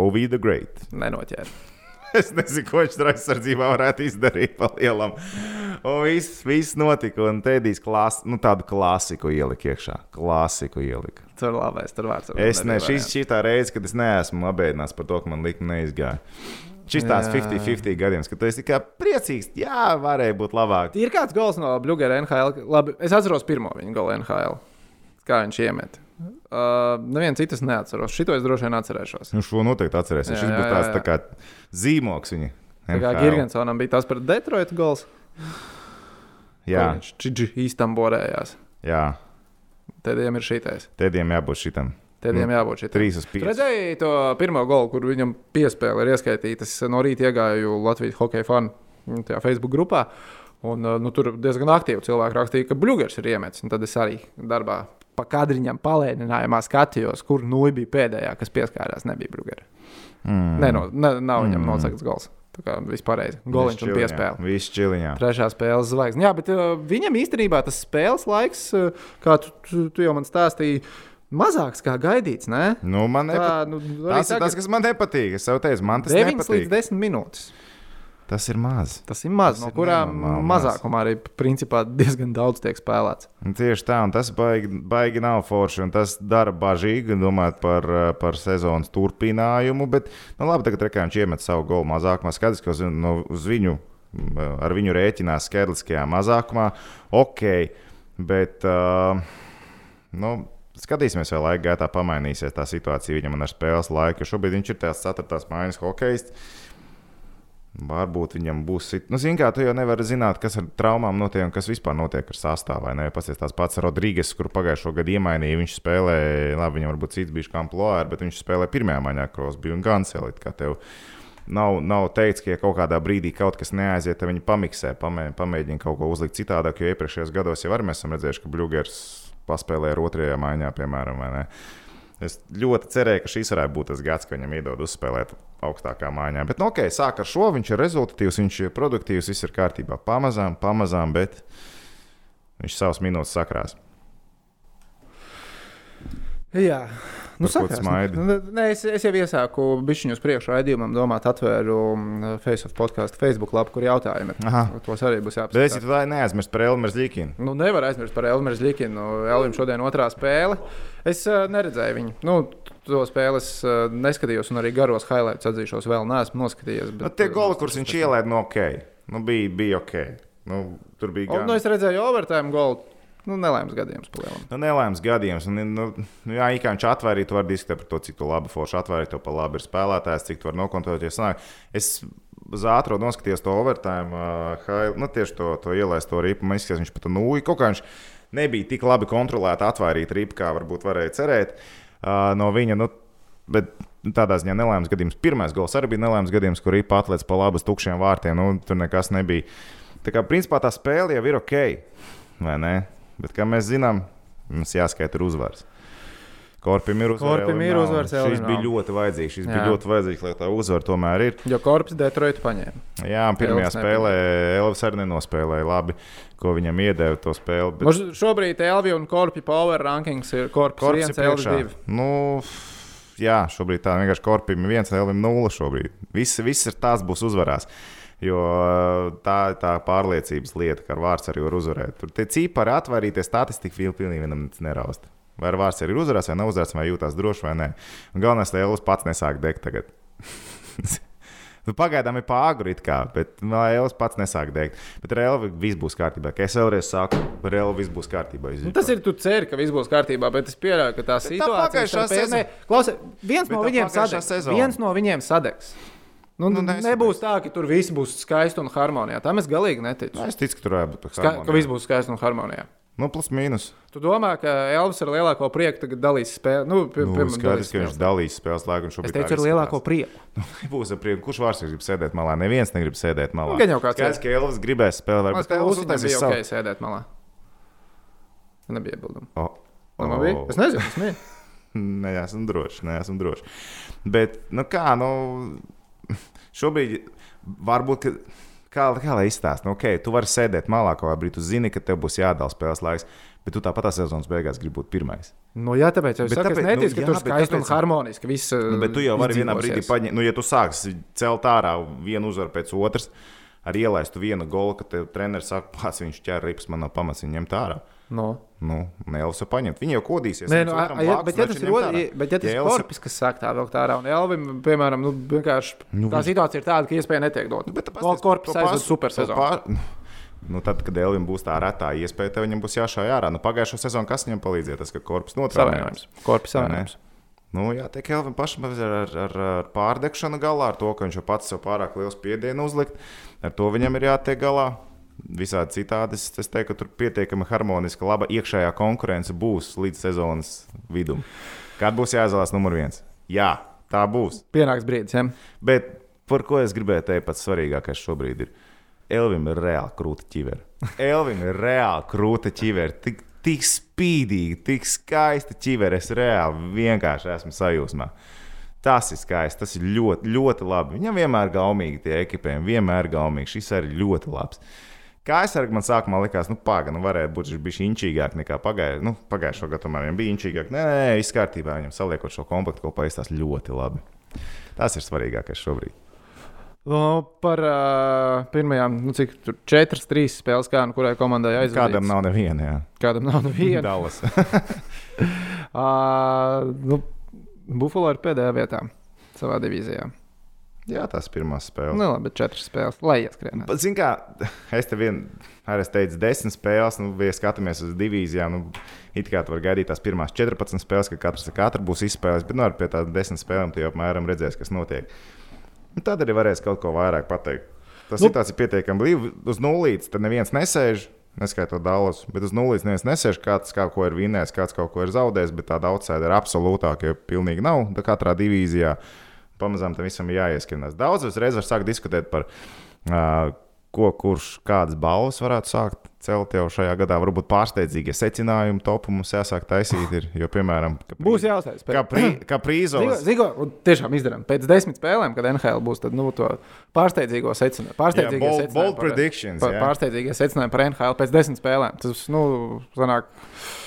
S2: Ovi the Great.
S1: Nenoķēra.
S2: Es nezinu, ko viņš tur aizsardzībā varētu izdarīt pa lielam. Un viss, viss notika, un Tedijs klās, nu, tādu klasiku ielika iekšā. Klasiku ielika.
S1: Tur labais, tur vārds.
S2: Es ne, šī, šī tā reize, kad es neesmu apbēdināts par to, ka man likme neizgāja. Šis tāds
S1: Jā.
S2: 50-50 gadījums, ka tu esi tikai priecīgs. Jā, varēja būt labāk.
S1: Ir kāds gols no Bluegera NHL. Labi, es atceros pirmo viņa gola NHL. Kā viņš iemet. Uh, neviens citas neatceros. Šito es droši vien atcerēšos.
S2: Nu, šo noteikti atcerēsies. Šis būs tāds tā kā zīmoks viņa.
S1: Tā kā
S2: NHL.
S1: Girgensonam bija tas pret Detroitu gols.
S2: Jā,
S1: Viņš čiģi īstam borējās.
S2: jā.
S1: Tēdiem ir šitais.
S2: Tēdiem jābūt šitam.
S1: Tēdiem
S2: Nu,
S1: jābūt šitam.
S2: 3 uz
S1: Tu
S2: 5.
S1: redzēji to pirmo golu, kur viņam piespēle ir ieskaitīta. Es no rīta iegāju Latvijas hokeja fanu mm, tajā Facebook grupā. Un, nu, tur diezgan aktīvi cilvēki rakstīja, ka Bluegers ir iemetis. Tad es arī darbā pa kadriņam palēninājumā skatījos, kur nu bija pēdējā, kas pieskārās. Nebija Bluegera.
S2: Mm.
S1: Ne, no, ne, nav viņam
S2: Mm.
S1: nocakts gols. Tā kā vispārējais. Goliņš un piespēle.
S2: Viss čiliņā.
S1: Trešā spēles zvaigzne. Jā, bet uh, viņam īstenībā tas spēles laiks, uh, kā tu, tu, tu jau man stāstīji, mazāks kā gaidīts. Ne?
S2: Nu, man nepatīk.
S1: Tā, nu,
S2: Tas ir tas, kas man nepatīk. Es jau teicu, man tas
S1: 9
S2: nepatīk.
S1: līdz 10 minūtes.
S2: Tas ir maz.
S1: Tas ir maz,
S2: Tas
S1: no
S2: ir
S1: kurām
S2: nenormāli maz.
S1: mazākumā arī principā diezgan daudz tiek spēlēts.
S2: Tieši tā, un tas baigi, baigi nav forši. un Tas dara bažīgi, domājot par, eh, par sezonas turpinājumu. Bet, nu, labi, tagad rekā viņš iemet savu golu mazākumā. Skaidrs, ka uz, no, uz viņu, mm, ar viņu rēķinās skaitliskajā mazākumā. Ok, bet. Uh, nu, Skatīsimies, vai laika gaitā pamainīsies tā situācija viņam ar spēles laiku. Šobrīd viņš ir tāds ceturtās mājas hokejs. Varbūt viņam būs. Nu, Ziniet, kā tu jau nevari zināt, kas ar traumām notiek un kas vispār notiek ar sastāvu. vai ne? Pasies tās pats Rodrīgas, kur pagājušo gadu iemainīja. Viņš spēlēja, labi, viņam varbūt cits bija kā plāns, bet viņš spēlēja pirmajā maiņā, Kros bija un Ganselit. Nav, nav teikts, ka ja kaut kādā brīdī kaut kas neaiziet, tad viņi pamiksē, pamē, pamēģina kaut ko uzlikt citādāk. Jo iepriekšējos gados jau mēs esam redzējuši, ka Bluegers paspēlēja ar otrajā maiņā, piemēram. Es ļoti cerēju, ka šis varētu būt tas gads, kad viņam iedod uzspēlēt augstākā maiņā. Bet, nu, ok, sāk ar šo. Viņš ir rezultatīvs, viņš ir produktīvs, viss ir kārtībā. Pamazām, pamazām, bet viņš savus minūtes sakrās.
S1: Jā, nu,
S2: smaidi?
S1: nu, nē, es, es jau iesāku bišķiņu uz priekšu raidījumam, domāt, atvēru mm, Face of podkāstu Facebook lapu, kur jautājumi ir.
S2: Aha.
S1: Tos arī būs
S2: Bet es jau neaizmirstu par Elmēru Zīkinu.
S1: Nu, nevar aizmirst par Elmēru Zlikinu. Elvim šodien otrā spēle. Es uh, neredzēju viņu. Nu, to spēli es uh, neskatījos, un arī garos highlights atzīšos, vēl neesmu noskatījies.
S2: Nu, tie goli, kurus viņš ielaida, no ok. Nu, bija, bija ok. Nu, tur bija gan.
S1: nu, es redzēju overtime golu. Nu, nelaimes gadījums.
S2: Nu, nelaimes gadījums. Un, nu, nu, jā, kā viņš atvērīja, tu vari diskutēt par to, cik labi forši atvērīja, to pa labi ir spēlētājs, cik tu vari nokontrolēt. Es uz ātrā noskatījos to overtime, uh, nu, tieši to, to ielaisto ripu. Man izskatās, viņš pat nūja kaut kā viņš nebija tik labi kontrolēta, atvērīta ripa, kā varbūt varēja cerēt uh, no viņa. Nu, bet tādā ziņā nelaimes gadījums. Pirmais gols arī bija nelaimes gadījums, kur ripa atlaiž pa labas tukšiem vārtiem. Nu, tur nekas nebija. Tā kā principā tā spēle jau ir ok. vai ne? Bet, kā mēs zinām, mums jāskaita ir uzvars. Korpim ir uzvars.
S1: Korpim ir uzvars,
S2: Šis bija ļoti vajadzīgs. Šis
S1: Jā.
S2: bija ļoti vajadzīgs, lai tā uzvara tomēr ir.
S1: Jo korpus Detroitu paņēma.
S2: Jā, pirmajā
S1: Elvis
S2: spēlē Elvis arī nenospēlēja labi, ko viņam iedeva to spēli. Bet...
S1: Bet... Šobrīd Elvija un Korpja power rankings ir
S2: Korps
S1: 1,
S2: ir
S1: Elvis
S2: priekšā.
S1: 2.
S2: Nu, jā, šobrīd tā vienkārši ir viens, Elvim nulle šobrīd. Viss, viss ir tās būs uzvarās. Jo tā ir tā pārliecības lieta, ka ar vārds arī var uzvarēt. Tur tie cipari atvairīties, statistika vēl pilnīgi vienam nerausta. Vai ar vārds arī uzvarēs, vai nav uzvarēs, vai jūtas droši vai nē. Un galvenais, lai Elvis pats nesāk degt tagad. Nu, pagaidām ir pāri, bet nu, Elvis pats nesāk degt. Bet ar Elvis viss būs kārtībā. Kā es vēlreiz saku, ar Elvis viss būs kārtībā.
S1: Nu, tas ir tu ceri, ka viss būs kārtībā, bet es pieļauju, ka tā situācija
S2: pagājušā
S1: starp-
S2: sezona-
S1: Nē, Klausies, viens no
S2: pagājušā
S1: sadegs. Viens no viņiem sadegs. Nu,
S2: Nu,
S1: nu,
S2: nesadegs.
S1: nebūs tā, ka tur viss būs skaisti un harmonijā. Tam es galīgi neticu.
S2: Nu, es ticu, ka tur varētu būt
S1: Ska ka viss būs skaisti un harmonijā.
S2: Nu, plus mīnus.
S1: Tu domā, ka Elvis ar lielāko prieku tagad dalīs spēli? Nu, pie,
S2: Nu,
S1: piemēram,
S2: skaidrs, ka viņš dalīs spēles laiku.
S1: Es teicu, ar lielāko prieku.
S2: Būs ar prieku. Kurš vārds grib sēdēt malā? Neviens negrib sēdēt malā.
S1: Nu, gan jau kāds
S2: Skaidrs, ka Elvis gribēs spēlēt.
S1: Ka
S2: Elvis uztaisīs savu.
S1: ok sēdēt malā. Nebija iebildumu.
S2: O,
S1: Nu, man bija? Es nezinu, kas bija.
S2: Nē, esmu drošs. Nē, esmu drošs. Bet, nu kā, nu, šobrīd varbūt. Ka, Kā, kā lai izstāsta, nu, ok, tu vari sēdēt malā, ko brīdi tu zini, ka tev būs jādala spēles laiks, bet tu tāpat tā sezonas beigās gribi būt pirmais.
S1: Nu, jā, tāpēc es saku,
S2: tāpēc-
S1: es neticu,
S2: nu,
S1: ka
S2: jā,
S1: tur skaisti un harmoniski viss.
S2: Nu, bet tu jau vari vienā brīdī paņemt, nu, ja tu sāksi celt ārā vienu uzvaru pēc otras, arī ielaistu vienu golu, ka tev treneris saka, pats viņš ķēra rips, man nav pamats viņu ņemt ārā.
S1: No.
S2: Nu, Nelsa paņemt. Viņi jau kodīsies.
S1: Nē, nu,
S2: otram
S1: a, ja, bet, ja tas ir otrs, bet ja tas ir
S2: Elvis-
S1: korpus, kas sāk tā vilkt ārā, un Elvim, piemēram, nu, vienkārši
S2: Nu,
S1: tā situācija ir tāda, ka iespēja netiek dot.
S2: Bet
S1: No korpusa aizved super
S2: to
S1: sezonu.
S2: pār- Nu, tad, kad Elvim būs tā retā iespēja, tad viņam būs jāšauj ārā. Nu, pagājušo sezonu kas viņam palīdzēja? Tas, ka korpus.
S1: Savienojums. Korpus
S2: ne?
S1: savienojums.
S2: Nu, jā, tiek Elvim pašam ar, ar, ar, ar pārdegšanu galā, ar to, ka viņš jau pats sev pārāk liels spiedienu uzlikt. Ar to viņam ir jātiek galā. Visādi citādi es, es teiktu, ka tur pietiekami harmoniska, laba iekšējā konkurence būs līdz sezonas vidum. Kad būs jāizvēlas numur viens? Jā, tā būs.
S1: Pienāks brīdis, ja?
S2: Bet par ko es gribēju teikt, pats svarīgākais šobrīd ir. Elvim ir reāli krūta ķivera. Elvim ir reāli krūta ķivera. Tik, tik spīdīga, tik skaista ķivera. Es reāli vienkārši esmu sajūsmā. Tas ir skaisti, tas ir ļoti, ļoti labi. Viņam vienmēr ir gaumīgi tie ekipējumi, vienmēr ir gaumīgi. Šis arī ļoti labs. Kā arī man sākumā likās, nu, pagaidi, nu, varētu būt viņš bijis inčīgāk nekā pagājušajā nu, pagājušo gadu. Tomēr viņam bija inčīgāk. Nē, nē, viss kārtībā. Viņam saliekot šo komplektu kopā, izstāsta ļoti labi. Tas ir svarīgākais šobrīd.
S1: No, par uh, pirmajām, nu, cik tur četras, trīs spēles, kā nu kurai komandai aizvadīts.
S2: Kādam nav neviena. Jā.
S1: Kādam nav neviena.
S2: Dallas.
S1: uh, nu, Buffalo ir pēdējā vietā savā divīzijā.
S2: Jā, tās pirmās spēles.
S1: Nu, labi, bet četras spēles, lai ieskrien.
S2: Bet, zini, kā es te vien, arī es teicu, desmit spēles, nu, ja skatāmies uz divīzijām, nu, it kā tu vari gaidīt tās pirmās 14 spēles, ka katrs ar katru būs izspēlējis, bet nu, ar pie tādām desmit spēlēm tu jau apmēram redzēsi, kas notiek. Un Tad arī varēs kaut ko vairāk pateikt. Tas
S1: Nu-
S2: nu, ir pietiekami blīva. Uz nulītes tad neviens nesēž. Neskaitot Dālas, bet uz nulles neviens nesēž. Kāds kaut ko ir vinnējis, kāds kaut ko ir zaudējis, bet tāda outsider absolūtāka jau pilnīgi nav. Katrā divīzijā pamazām tam visam ir jāieskinās. Daudz uzreiz var sākt diskutēt par uh, ko, kurš kādas balvas varētu sākt celt jau šajā gadā. Varbūt pārsteidzīgie secinājumi topu mums jāsāk taisīt. Ir, jo, piemēram,
S1: Būs jāuztais.
S2: kā, prī, kā prīzos.
S1: Zigo, un tiešām izdarām. Pēc desmit spēlēm, kad NHL būs, tad nu, to pārsteidzīgo secinājumu. Pārsteidzīgie
S2: Jā, bold-
S1: secinājumi
S2: bold
S1: par-
S2: predictions,
S1: par-
S2: jā.
S1: Pārsteidzīgie secinājumi par NHL pēc desmit spēlēm. Tas, nu, sanāk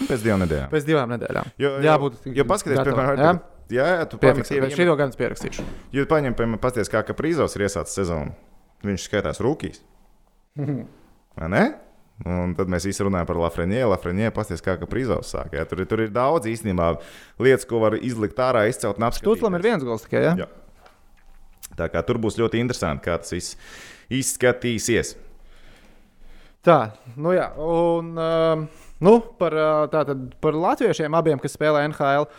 S2: Pēc divām nedēļām.
S1: pēc divām nedēļām.
S2: Jo,
S1: Jābūt
S2: jo, jo paskaties,
S1: gatavam,
S2: piemēram,
S1: jā?
S2: tu paņem,
S1: bet šī gan es pierakstīšu.
S2: tu paņem, piemēram, pasties, kā Kaprīzos ir iesācis sezonu. Viņš skaitās rūkīs. Vai ne? Un tad mēs visi runājam par Lafrenielu. Lafrenielu pasties, kā Kaprīzos sāk. Jā. Tur, ir- tur ir daudz īstenībā lietas, ko var izlikt ārā, izcelt un apskatīt.
S1: Stūtslam ir viens gols tikai. Ja?
S2: Jā. Tā kā tur būs ļoti interesanti, kā tas viss izskatīsies.
S1: Tā, nu jā, un um, nu, par, uh, tātad, par latviešiem abiem, kas spēlē NHL.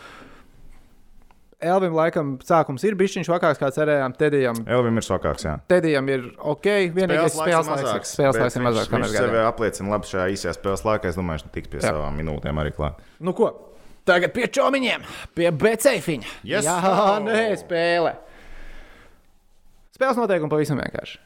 S1: Elvim laikam sākums ir bijis viņš vakāks, kā cerējām. Tedijam,
S2: Elvim ir sokāks. Jā.
S1: Tedijam ir ok. Vienīgais spēles laiks, spēles laiks ir mazāks. kā
S2: Viņš sev apliecina labi šajā īsajā spēles laikā. Es domāju, viņš tiks pie
S1: Jā.
S2: savām minūtēm arī klāt.
S1: Nu ko? Tagad pie čomiņiem, pie beceifiņa.
S2: Yes,
S1: Jā,
S2: sir.
S1: nē, spēle. Spēles noteikumi pavisam vienkārši.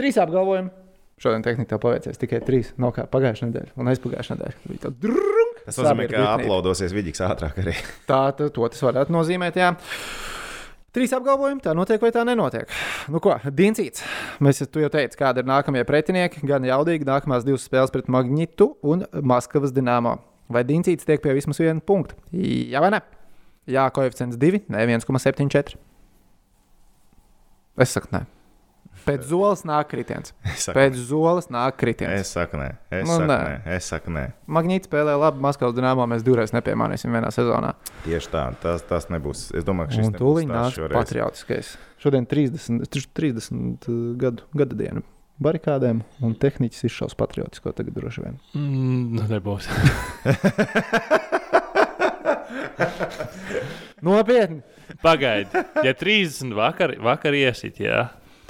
S1: Trīs apgalvojumi. Šodien tehnikā paveicies tikai trīs. No kā pagājušā nedēļa un aizpagājušā nedēļa. Bija tā drung.
S2: Tas nozīmē, ka aplaudosies vidīgs ātrāk arī.
S1: Tā ta- to tas varētu nozīmēt. Jā. Trīs apgalvojumi, tā notiek vai tā nenotiek. Nu, ko, Diencīts. Mēs jau teici, kādi ir nākamie pretinieki. Gan jaudīgi, nākamās divas spēles pret Magnitu un Maskavas Dienāmo. Vai Diencīts tiek pie vismaz viena punkta? Jā, vai ne? Jā, koeficients 2, ne 1,74. Es saku, nē. Pēc zolas nāk kritiens.
S2: Saku,
S1: Pēc zolas nāk kritiens.
S2: es saku, nē, es
S1: Nu,
S2: saku,
S1: nē.
S2: nē. Es saku, nē.
S1: Magnīts spēlē labi, Maskavas Dienāmo mēs divreiz nepiemānīsim vienā sezonā.
S2: Tieši tā, tas, tas nebūs. Es domāju, ka šis
S1: tūlīt nāks patriotiskais. Šodien 30, 30 gadu, gada dienu barikādēm, un tehniķis izšaus patriotisko tagad droši vien.
S3: Mm, nu, nebūs.
S1: Nopietni!
S3: Pagaidi, ja 30 vakar, vakar iesit, jā,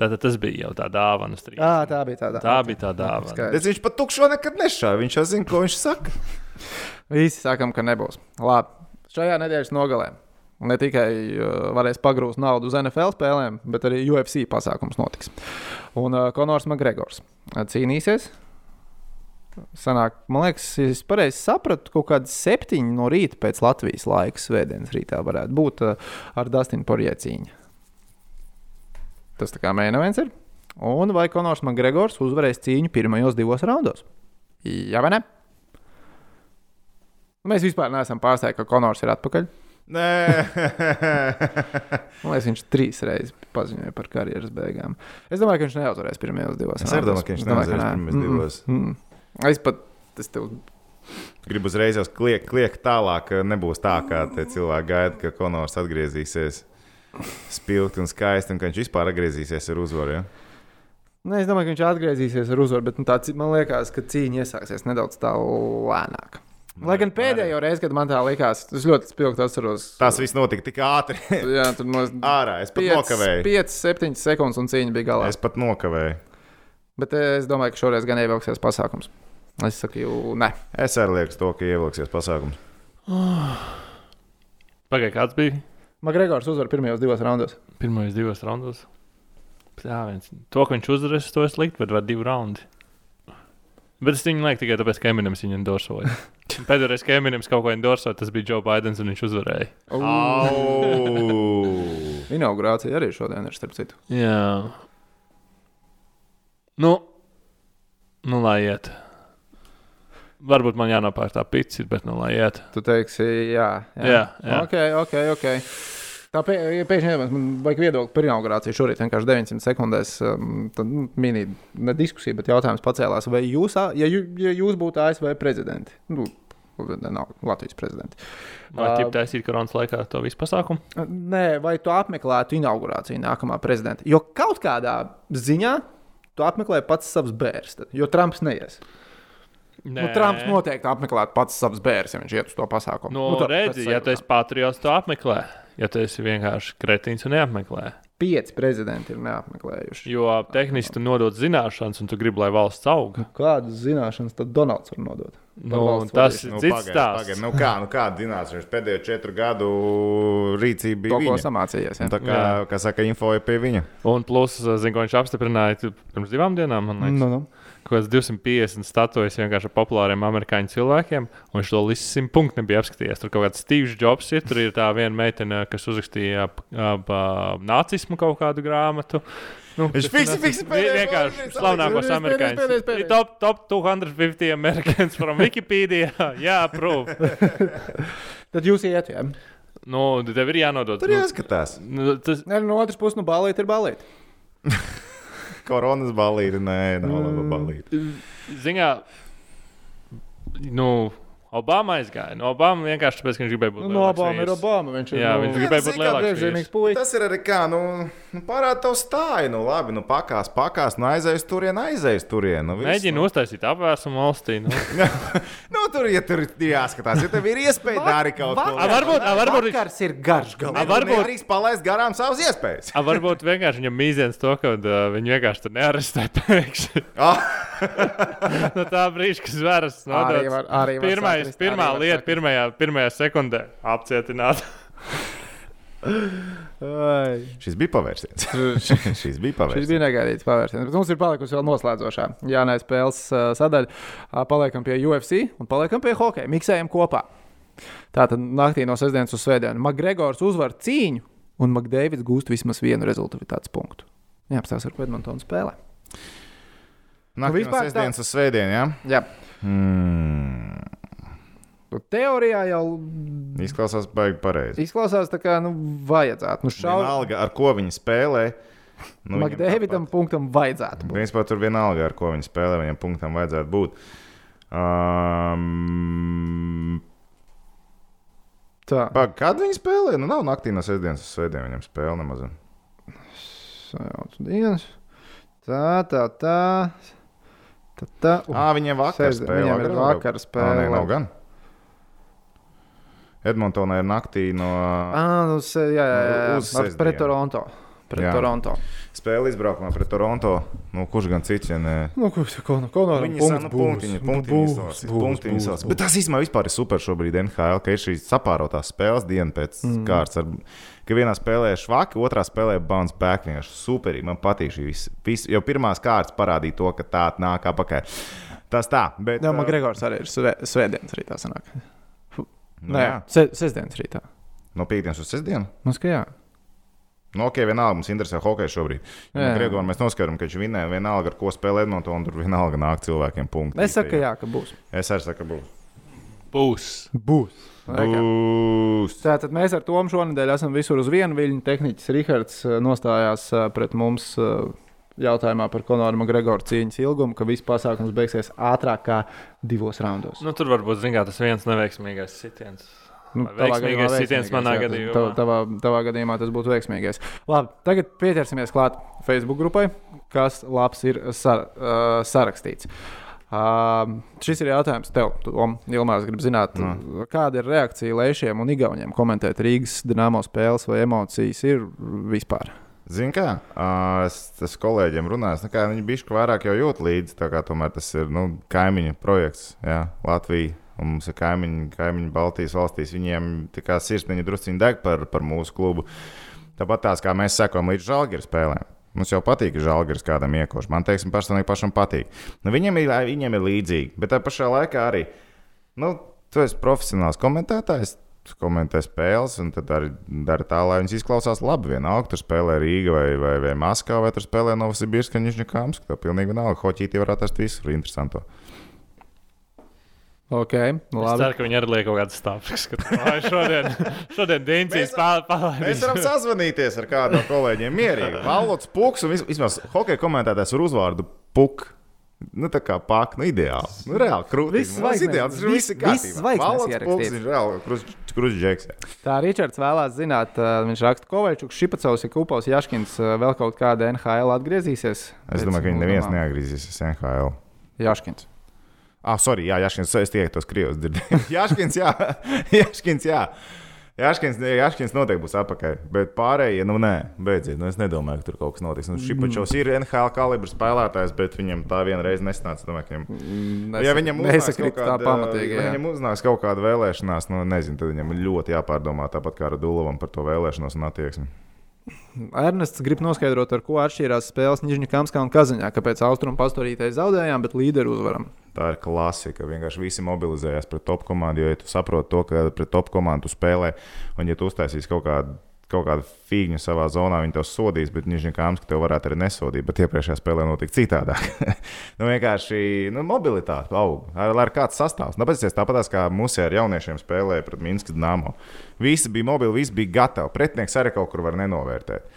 S3: tad tas bija jau tā dāvana. uz 30.
S1: À, tā bija tāda.
S3: Tā bija tā dāvana.
S1: Skaidrs.
S2: Bet viņš pat tukšo nekad nešāva. Viņš jau zina, ko viņš saka.
S1: Visi sakām, ka nebūs. Labi, šajā nedēļas nogalē. Ne tikai uh, varēs pagrūst naudu uz NFL spēlēm, bet arī UFC pasākums notiks. Un uh, Konors Makgregors cīnīsies. Sanāk, man liekas, es pareizi sapratu, ka kaut kāda septiņa no rīta pēc Latvijas laika, svētdienas rītā, varētu būt uh, ar Dustinu Porjēciņu. Tas tā kā mēnesis ir. Un vai Konors Makgregors uzvarēs cīņu pirmajos divos raundos? Jā, vai ne? Mēs vispār neesam pārsteigti, ka Konors ir atpakaļ.
S2: Nē,
S1: liekas, viņš trīs reizes paziņoja par karjeras beigām. Es domāju, ka viņš neuzvarēs pirmajos divos.
S2: Es domāju, ka viņš neuzvarēs pirmajos divos.
S1: Mm, mm. Es pat es tev
S2: gribu uzreiz kliegt kliek tālāk, nebūs tā, kā cilvēki gaida, ka Konors atgriezīsies spilgti un skaisti, un ka viņš vispār atgriezīsies ar uzvaru. Ja?
S1: Ne, es domāju, ka viņš atgriezīsies ar uzvaru, bet nu, tā, man liekas, ka cīņa iesāksies nedaudz lēnāk. Lai gan pēdējo reizi, kad man tā likās, es ļoti spilgti atceros.
S2: Tas viss notika tik ātri.
S1: Jā, tur no
S2: Ārā es pat nokavēju.
S1: 5, 7 sekundes un cīņa bija galā.
S2: Es pat nokavēju.
S1: Bet eh, es domāju, ka šoreiz gan ievāksies pasākums. Es saku, jau nē.
S2: Es arī lieku to, ka ievilksies pasākums.
S3: Pagaidi, kāds bija
S1: Makgregors uzvar pirmajos divos raundos.
S3: pirmais divos raundos? Jā, viens. To, ka viņš uzvarēs, to es liktu, bet var divi raundi. Bet es viņu lieku tikai tāpēc, ka Eminems viņu endorsoja. Pēdējais, kad Eminems kaut ko endorsoja, tas bija Joe Bidenis un viņš uzvarēja.
S2: Au!
S1: Inaugurācija arī šodien ir starp citu.
S3: Jā. Nu, nu lai iet. Varbūt man jānopērk tā pizza, bet nu lai iet.
S1: Tu teiksi, jā,
S3: Jā, jā.
S1: Ok, ok. okay. Tā pē, ja pēkšņi iedomājas, man vajag viedokli par inaugurāciju. Šorīt vienkārši 900 sekundēs um, tad, nu, mini ne diskusija, bet jautājums pacēlās. Vai jūs, ja, jū, ja jūs būtu ASV prezidenti, nu, nav Latvijas prezidenti,
S3: Vai
S1: Ā,
S3: ķip taisīt koronas laikā to visu pasākumu?
S1: Nē, vai tu apmeklētu inaugurāciju nākamā prezidenta? Jo kaut kādā ziņā tu apmeklē pats savus bērnus, jo Trumps neies. Nu, Trumps noteikti apmeklētu pats savus bērnus, ja viņš iet uz to pasākumu.
S3: Nu,
S1: nu, to-
S3: redzi, ja tu esi patriots, to apmeklē. Ja tu esi vienkārši kretīns un neapmeklē.
S1: pieci prezidenti ir neapmeklējuši.
S3: Jo tehniski tu nodod zināšanas, un tu gribi, lai valsts aug.
S1: Kādas zināšanas tad Donalds var nodot?
S3: Nu, tas ir
S2: Nu,
S3: cits
S2: pagaid,
S3: stāsts.
S2: pagaid, Nu, kā, nu, kāda dinācija? Pēdējo četru gadu rīcība bija
S1: To, ko samācījies. Ja?
S2: Tā kā,
S3: Jā.
S2: kā saka, info ir pie viņa.
S3: Un plus, zinu, ko viņš apstiprināja pirms divām dienām. Man liekas,
S1: Nu, nu.
S3: kaut kāds 250 statujas vienkārši ar populāriem amerikāņu cilvēkiem. Un viņš to līdz simt punktu nebija apskatījies. Tur kaut kāds Steve's Jobs ir. Tur ir tā viena meitene, kas uzrakstīja ap, ap, ap nācismu kaut kādu grāmatu. Nu,
S2: Viņš fiksi,
S3: ir
S2: fiksi pēdējais,
S3: Vienkārši slavenākos amerikāņus. Top, top 250 Americans from Wikipedia. Jā, prūf.
S1: Tad jūs iet, jā.
S3: Nu, tev ir jānodod.
S2: Tur
S3: nu,
S2: jāskatās.
S3: nu, tas,
S1: Ne, no otras puses, nu, balīt ir balīt.
S2: Koronas balīti, nē, nav laba
S1: Mm.
S2: balīti.
S3: Ziņā, nu, Obama aizgāja. No Obama vienkārši tāpēc, ka viņš gribēja būt.
S1: Nu, no
S3: lielāks
S1: Obama ir. Obama. Viņš ir
S3: Jā,
S1: nu,
S3: viņš gribēja būt lielāks.
S2: Tas ir arī kā, nu, nu parāda tavu stāju. Nu, labi, nu, pakās, pakās, nu, aizējas turien, aizējas turien. Nu, viss,
S3: Mēģina
S2: nu.
S3: uztaisīt apvērsumu valstī. Nu.
S2: nu, tur, ja tur ir jāskatās, ja tev ir iespēja darīt kaut ko.
S3: A, varbūt, a, varbūt, viņš-
S1: Vakars ir garš
S3: A,
S1: galā.
S3: varbūt-
S2: Nedrīkst palaist garām savas iespējas.
S3: a, varbūt vienkārši viņam mīziens to, ka uh, viņi vienkārši tur nearestē pēkšņi.
S2: Ah,
S3: no tā brīža, kad zvērs
S1: Arī
S3: nodots.
S1: var, arī var
S3: Pirmais,
S1: sakrist,
S3: pirmā lieta, pirmajā, pirmajā sekundē - apcietināt.
S1: Ai.
S2: šis bija pavērsiens. šis bija
S1: Šis
S2: pavērsiens.
S1: bija negaidīts pavērsiens. Bet mums ir palikusi vēl noslēdzošā Jānai spēles uh, sadaļa. Uh, paliekam pie UFC un paliekam pie hokeja. Miksējam kopā. Tātad naktī no sestdienas uz svētdienu. Makgregors uzvar cīņu, un Makdēvids gūst vismaz vienu rezultātu punktu. Jā, apstāsta ar Edmontonu spēlē.
S2: Naktī no
S1: vispār tā-
S2: sestdienas uz svētdienu, jā?
S1: Jā,
S2: Hmm.
S1: Nu, teorijā jau
S2: Izklausās baigi pareizi.
S1: izklausās tā kā nu, vajadzētu. Nu, šau...
S2: Vienalga, ar ko viņi spēlē. Nu,
S1: Makdēvidam punktam vajadzētu būt.
S2: Principā tur vienalga, ar ko viņi spēlē, viņam punktam vajadzētu būt. Um,
S1: Tā,
S2: Pag, kad viņi spēlē? Nu, nav naktī no sestdienas uz svētdienu viņam spēle nemaz.
S1: sajaucu dienas. Tā, tā, tā. tā, tā. Uh,
S2: Ah, viņiem vakar
S1: Sestdien-
S2: spēlē.
S1: viņiem ir vakar
S2: Ā,
S1: spēle.
S2: Nē, nav gan. Edmontonā ir naktī no
S1: Ah, nu, se, jā, jā, jā.
S2: Uz
S1: Ar- Pret. Toronto. Pret
S2: Jā.
S1: Toronto.
S2: spēles izbraukumā pret Toronto. Nu, kurš gan cits? Ja ne?
S1: Nu, ko ko no ko no
S2: Viņi saka, nu, punktiņi izlasīs. Bet tas īstenībā ir super šobrīd NHL, ka ir šīs sapārotās spēles diena pēc mm. kārtas. Ar, ka vienā spēlē švaki, otrā spēlē bounce back. Vienkārši superīgi. Man patīk šī vis, vis, jo pirmās kārtas parādīja to, ka tā nāk apakaļ. Tas tā, bet.
S1: Jā, man Gregors arī ir svē, svētdienas rītā. Sanāk.
S2: Nu,
S1: Nē, se, sestdienas rītā.
S2: No piekdienas uz sestdienu.
S1: Mums, ka jā.
S2: Nu, ok, vienalga mums interesē hockey šobrīd. Ja
S1: jā.
S2: Gregor, mēs noskaidrojam, ka viņš vinnē vienalga, ar ko spēlē Edmonton, tur vienalga nāk cilvēkiem punkti.
S1: Es saku, jā, ka būs.
S2: Es arī saku, ka būs.
S3: Būs.
S1: Būs.
S2: Būs.
S1: Tātad mēs ar Tomu šonadēļ esam visur uz vienu viļņu. Tehniķis Rihards eh, nostājās eh, pret mums eh, jautājumā par Konoru Makgregoru cīņas ilgumu, ka viss pasākums beigsies ātrāk kā divos raundos.
S3: Nu, tur varbūt zināmā tas viens neveiksmīgais sitiens.
S1: Nu, tavā
S3: veiksmīgais
S1: gadījumā
S3: sitiens manā
S1: jā,
S3: gadījumā?
S1: tav- Tavā, tavā gadījumā tas būtu veiksmīgais. Labi, tagad pieķersimies klāt Facebook grupai, kas labs ir sar, uh, sarakstīts. Uh, šis ir jautājums tev, Tom. Ilmārs grib zināt,
S2: Nu.
S1: kāda ir reakcija Leišiem un Igauniem komentēt Rīgas dīnāmo spēles vai emocijas ir vispār.
S2: Zini, kā ā, es tas kolēģiem runāju, nu, viņi bijuši vairāk jau jūt līdzi. Tomēr tas ir nu, kaimiņu projekts, jā, Latvija. Un mums ir kaimiņi, kaimiņi Baltijas valstīs. Viņiem kā sirsniņa drusciņi deg par, par mūsu klubu. Tāpat tās kā mēs sekojam līdz žāģeru spēlēm. Mums jau patīk, ka žāģeris kādam iekoš. Man, teiksim, personīgi pašam patīk. Nu, viņiem, ir, viņiem ir līdzīgi, bet tā pašā laikā arī. Nu, tu esi profesionāls komentētājs. Komentē spēles, un tad arī dara tā, lai viņas izklausās labi. Vienalga, tur spēlē Rīga vai, vai, vai Maskava, vai tur spēlē Novosibirska, Nižņakāms. Tā pilnīgi vienalga. Hoķītī var atrast visur interesantu.
S1: Ok,
S3: Es
S1: labi.
S3: ceru, ka viņi arī liek kaut kādu stāstu. Šodien, šodien Dīncīs
S2: Mēs
S3: pārādīs.
S2: varam sazvanīties ar kādu no kolēģiem mierīgi. Valots puks un vis- vismaz hokeja komentētājs ar uzvārdu puk. Nu, tā kā pāk, nu, ideāli. Nu, reāli, krūtis. Tas ir kārtībā.
S1: ierakstīts.
S2: viņš ir reāli krūtis.
S1: Tā Ričards vēlās zināt, viņš raksta, ka Kovačuks, Šipacovs, Kupovs, Jaškins vēl kaut kāda NHL atgriezīsies.
S2: Es domāju, ka viņi neviens neatgriezīsies NHL.
S1: Jaškins.
S2: Ah, sorry, jā, Jaškins, es tikai tos krievus dzirdēju. Jaškins, jā, Jaškins, jā. Jāškins, Jāškins noteikti būs apakaļ, bet pārējie, nu nē, beidziet. Nu, es nedomāju, ka tur kaut kas notiks. Nu, Šipačovs ir NHL kalibra spēlētājs, bet viņam tā viena reize nesnāca. Domāju, viņam, ja viņam uznāks kaut
S1: nesakrīt tā pamatīgi.
S2: ja viņam uznāks kaut kāda vēlēšanās, nu nezinu, tad viņam ļoti jāpārdomā tāpat kā Radulovam par to vēlēšanos un attieksmi.
S1: Ernests grib noskaidrot, ar ko atšķīrās spēles Nižņakamskā un Kazaņā, kāpēc austrumu pastāvītēji zaudējām, bet līderi uzvaram.
S2: Tā ir klasika. Vienkārši visi mobilizējās pret top komandu. Jo, ja tu saproti to, ka pret top komandu spēlē, un ja tu uztaisīsi kaut kādu, kaut kādu fīņu savā zonā, viņi tev sodīs, bet viņš nekāms, ka tev varētu arī nesodīt. Bet iepriekšējā spēlē notika citādāk. nu, vienkārši nu, mobilitāte aug. Ar, ar kāds sastāvs. Nu, Tāpēc tāpat kā mūsu ar jauniešiem spēlēja pret Minskas dāmu. Visi bija mobili, visi bija gatavi. Pretinieks arī kaut kur var nenovērtēt.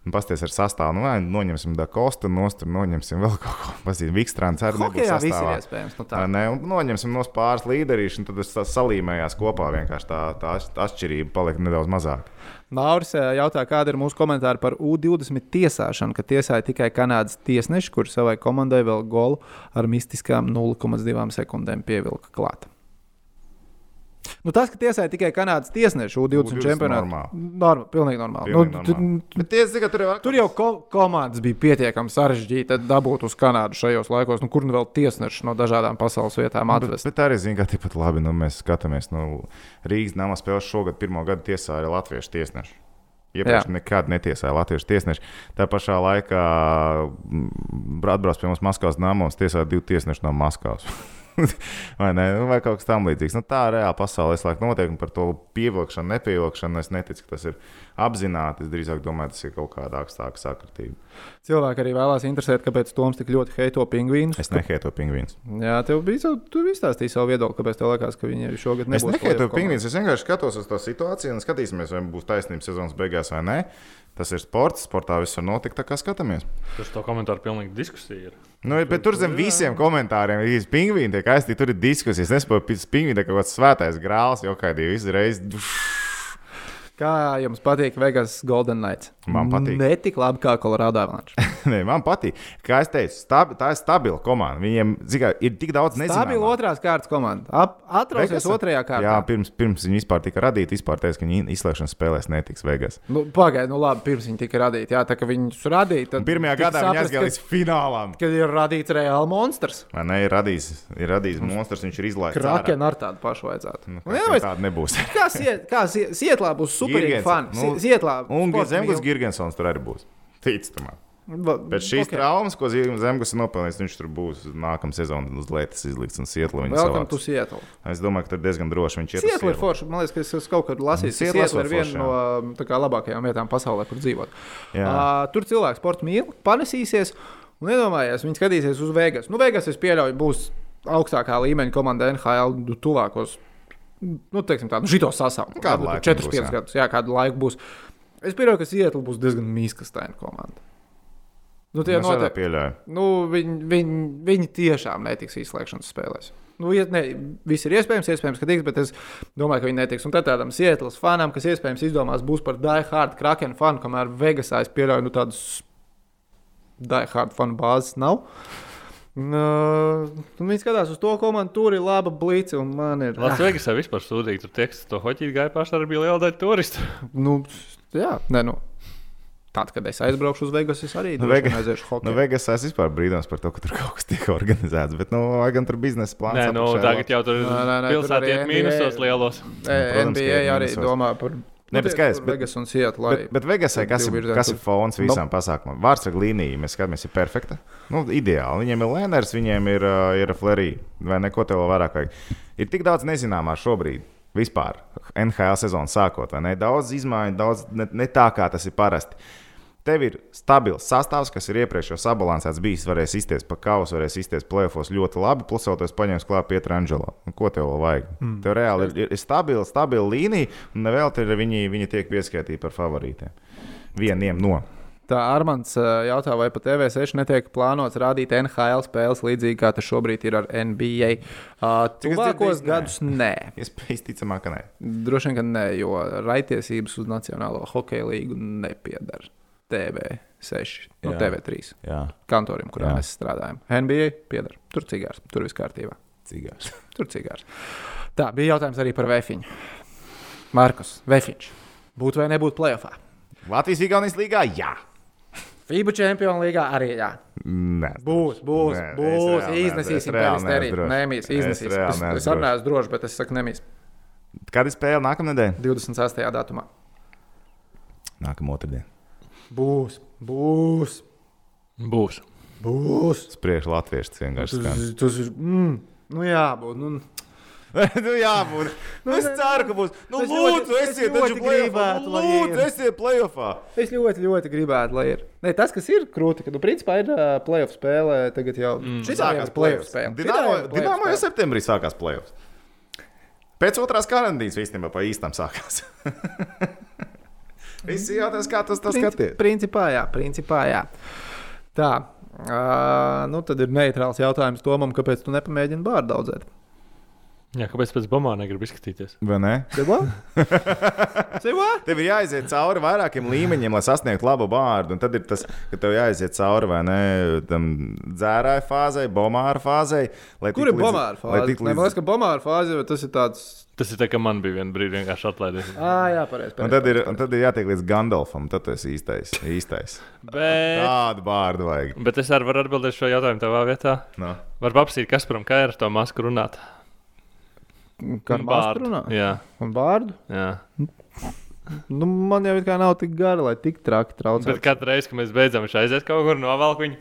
S2: Un Pasties ar sastāvu, nu, vai noņemsim da kostu, nostur, noņemsim vēl kaut ko. Pasties, Vikstrāns arī
S1: ir
S2: sastāvā.
S1: iespējams. Nu,
S2: tā. Nē, un noņemsim no pāris līderīšu, un tad tas salīmējās kopā. Vienkārši tā, tā atšķirība palika nedaudz mazāka.
S1: Nauris eh, jautā, kāda ir mūsu komentāra par U20 tiesāšanu, ka tiesāja tikai Kanādas tiesneši, kurš savai komandai vēl golu ar mistiskām 0,2 sekundēm pievilka klāt. Nu, tas, ka tiesāja tikai Kanādas tiesneši U20
S2: U20
S1: čempionātā,
S2: normāli.
S1: norma, pilnīgi normāli.
S2: Pilnīgi
S1: Nu, tu-
S2: normāli. Bet tiesa, ka tur, ir
S1: Tur jau ko komandas bija pietiekami sarežģīti dabūt uz Kanādu šajos laikos, nu, kur nu vēl tiesneši no dažādām pasaules vietām
S2: Bet,
S1: atvest.
S2: bet arī zina, ka tikpat labi nu, mēs skatāmies. Nu, Rīgas nama spēles šogad pirmo gadu tiesāja latviešu tiesneši. Iepriekš
S1: Jā.
S2: nekad netiesāja latviešu tiesneši. Tā pašā laikā mm, atbrauc pie mums Maskavas namos, tiesāja divi tiesneši no Maskavas. vai, ne? Nu, vai kaut kas tamlīdzīgs. Nu, tā reāli pasaulē slēgt noteikumi par to pievilkšanu, nepievilkšanu. Es neticu, ka tas ir apzināti. Es drīzāk domāju, tas ir kaut kāda augstāka sakritība.
S1: Cilvēki arī vēlās interesēt, kāpēc Toms tik ļoti heito pingvīnus.
S2: Es nehētoju pingvīnus.
S1: Jā, tev bija savu, tu izstāstīji savu viedokli, kāpēc tev liekas, ka viņi šogad
S2: Es
S1: nebūs.
S2: nehētoju
S1: playoff
S2: pingvīnus. Es vienkārši skatos uz to situāciju un skatīsimies, vai būs taisnība sezonas beigās vai nē. Tas ir sports, sportā viss var notikt, tā kā skatāmies.
S3: Tur to komentāru pilnīgi diskusija ir.
S2: Nu, bet tur zem visiem komentāriem ir pingvīni, tiek aiztīti, tur ir diskusijas. Es nesaprotu, pēc pingvīna kaut kāds svētais grāls, jau kādī izreiz.
S1: Kā jums patīk Vegas Golden Knights?
S2: Man patīk.
S1: Ne tik labi kā Colorado Avalanche.
S2: Nē, man patīk. Kā es teicu, stab, tā ir stabila komanda. Viņiem zikā, ir tik daudz nezināmu.
S1: otrās kārtas komanda. Atrausies otrajā kārtā.
S2: Jā, pirms, pirms viņi vispār tika radīti, vispār teica, ka viņi izslēgšanas spēlēs netiks Vegas.
S1: Nu, Pagaidiet, nu labi, pirms viņi tika radīti. Jā, tā kā viņus radīja, tad
S2: Pirmajā gadā viņi aizgāja līdz finālam.
S1: Kad, ir radīts reāls monstrs.
S2: Vai ne, ir radījis, ir radījis monstrs, viņš ir izlaists.
S1: Kraken ar tādu pašu vajadzētu.
S2: Nu,
S1: Un,
S2: kā-
S1: iedomājies,
S2: Tāda nebūs.
S1: Kā, sie, kā sie, Sietlā būs superīgi fani.
S2: nu,
S1: Nu, Sietlā
S2: Un Zemgus Girgensons tur arī būs. Tic man. Pēc šīs
S1: ok.
S2: okay. traumas, ko Zemgus ir nopelnījis, viņš tur būs nākamā sezona uz lietas izlikts un.
S1: Welcome to Seattle.
S2: Es domāju, ka tur diezgan droši viņš ir.
S1: Seattle ir forši. Man liekas, ka es kaut kad lasījis, ka
S2: Seattle
S1: Seattle ir viena no tā kā, labākajām vietām pasaulē, kur dzīvot. Uh, tur cilvēks sporta mīl, panesīsies un iedomājies, viņi skatīsies uz Vegas. Nu, Vegas, es pieļauju, būs augstākā līmeņa komanda NHL nu, tuvākos. Nu, teiksim, tādu žito sasaukumu.
S2: Kādu laiku
S1: 4,
S2: būs,
S1: 5
S2: jā.
S1: gadus. Jā, kādu laiku būs. Es pieļauju, ka Seattle būs diezgan mīskastaina komanda. Nu, tie
S2: pieļauju.
S1: Nu, viņi, viņi, viņi tiešām netiks izslēgšanas spēlēs. Nu, iet- ne, viss ir iespējams, iespējams, ka tiks, bet es domāju, ka viņi netiks. Un tad tādam Sietlas fanam, kas iespējams izdomās, būs par Die Hard Kraken fanu, kamēr Vegasā es pieļauju, nu tādas Die Hard fanu bāzes nav. Nu, viņi skatās uz to komandu, tur ir laba blīce, un man ir.
S3: Las Vegasā vispār sūdīgi. Tur tieks, to hoķīt gāja pašā arī bija liela daļa turistu.
S1: Nu, jā, nē, nu. Tad, kad es aizbraukšu uz Vegas, es arī
S2: Nu,
S1: aiziešu hokeju.
S2: Nu, Vegasā es vispār brīnos par to, ka tur kaut kas tiek organizēts. Bet, nu, vai gan tur biznesa plāns?
S3: Nē, nu, tagad jau tur pilsētā
S1: NBA
S3: mīnusos lielos.
S1: NBA
S2: ir
S1: arī domā par
S2: Ne, bet skaidrs, bet-
S1: Vegas un Seattle.
S2: Bet, bet Vegasai, kas, ir, kas ir fons visām pasākumam? Vārdsarga līnija, mēs skatāmies, ir perfekta. Nu, ideāli. Viņiem ir Lēners, viņiem ir, uh, ir Flerī. Vai neko tev vēl vairāk vajag? Ir tik daudz nezināmā šobrīd. Vispār NHL sezonas sākot, vai ne? Daudz izmaiņu, daudz ne, ne tā, kā tas ir parasti. Tev ir stabils sastāvs, kas ir iepriekš jau sabalansēts, bijis. Varēs izties pa kausu, varēs izties plēfos ļoti labi. Plus, vēl tas paņems klāt pie Trangelo. Nu, Ko tev vēl vajag? Mm. Tev reāli ir, ir, stabila, stabila līnija, un vēl tur viņi, viņi tiek pieskaitīti par favorītiem. Vieniem no.
S1: Tā Armāns jautā, vai pat TV6 netiek plānots rādīt NHL spēles līdzīgi kā tas šobrīd ir ar NBA. Uh,
S2: es
S1: Tuvākos gadus nē.
S2: Iespējams, ticamāk, ka nē.
S1: Droši vien, ka nē, jo raitiesības uz Nacionālo hokeja līgu nepiedara TV6, no
S2: Jā.
S1: TV3
S2: Jā,
S1: kantoriem, kurā
S2: Jā.
S1: mēs strādājam. NBA piedara. Tur cigārs, tur viss kārtībā.
S2: cigārs.
S1: Tur cigārs. Tā bija jautājums arī par vēfiņu. Markus Vefiņš. Būtu vai nebūtu playoffā?
S2: Latvijas-Igaunijas līgā, jā.
S1: FIBA čempionu līgā arī jā.
S2: Nē,
S1: Būs, būs,
S2: Nē,
S1: būs.
S2: reāli
S1: Iznesīsim
S2: neesmu drošs.
S1: Nemīs,
S2: Es
S1: iznesīsim. Es, es arī neesmu drošs, bet es saku nemīs.
S2: Kad ir spēle nākamnedēļ?
S1: 28. datumā.
S2: Nākamā otrdiena.
S1: Būs, būs,
S3: Būs.
S1: būs.
S2: Spriež latviešu vienkārši.
S1: Tas, tas ir. Mm, nu jā, būt. Nu,
S2: nu, jā, būs. Nu, es ceru, ka būs. Nu,
S1: Es
S2: lūdzu,
S1: ļoti- es
S2: esiet
S1: ļoti
S2: taču playoffā.
S1: gribētu,
S2: Nu,
S1: lai
S2: Lūdzu,
S1: ir.
S2: esiet playoffā.
S1: es ļoti, ļoti gribētu, lai ir. Ne, tas, kas ir krūti, ka, nu, principā ir uh, playoff spēle tagad jau. Mm. Šī
S2: Sākās playoffs. Dinamo, Dinamo jau septembrī sākās playoffs. Pēc otrās karantīnas īstenībā pa īstam sākās. Visi jautās, kā tas tas skaties.
S1: Principā, jā, principā, jā. Tā. Uh, nu, tad ir neitrāls jautājums Tomam, kāpēc tu nepamēģini bārdu audzēt?
S3: Jā, kāpēc pēc bombām negribu izskatīties?
S2: Vai ne? Tev ir jāiziet cauri vairākiem līmeņiem, lai sasniegtu labu vārdu. Un tad ir tas, ka tev jāiziet cauri vai ne tam dzērāju fāzei, bomāra fāzei. lai
S1: Kur ir
S2: līdz-
S1: bomāra
S2: lai
S1: fāze? Nē, Man
S2: līdz-
S1: liekas, ka bomāra fāze tas ir tāds.
S3: Tas ir tā, ka man bija viena brīdi vienkārši atlaidis.
S1: Ah, jā, pareizi.
S2: Un tad, ir, un tad ir jātiek līdz Gandalfam. Tad tas ir īstais. īstais.
S3: Bet,
S2: Tādu vārdu vajag.
S3: bet es arī varu atbildēt šo jautājumu tavā vietā.
S2: No.
S3: Var paprasīt, kas par kā ir ar to masku runāt.
S1: Bārdu runā?
S3: Jā,
S1: Un bārdu?
S3: jā.
S1: Nu, man jau it kā nav tik gara, lai tik traki traucētu.
S3: Bet katru reizi, kad mēs beidzam viņš aiziet kaut kur novelk viņu,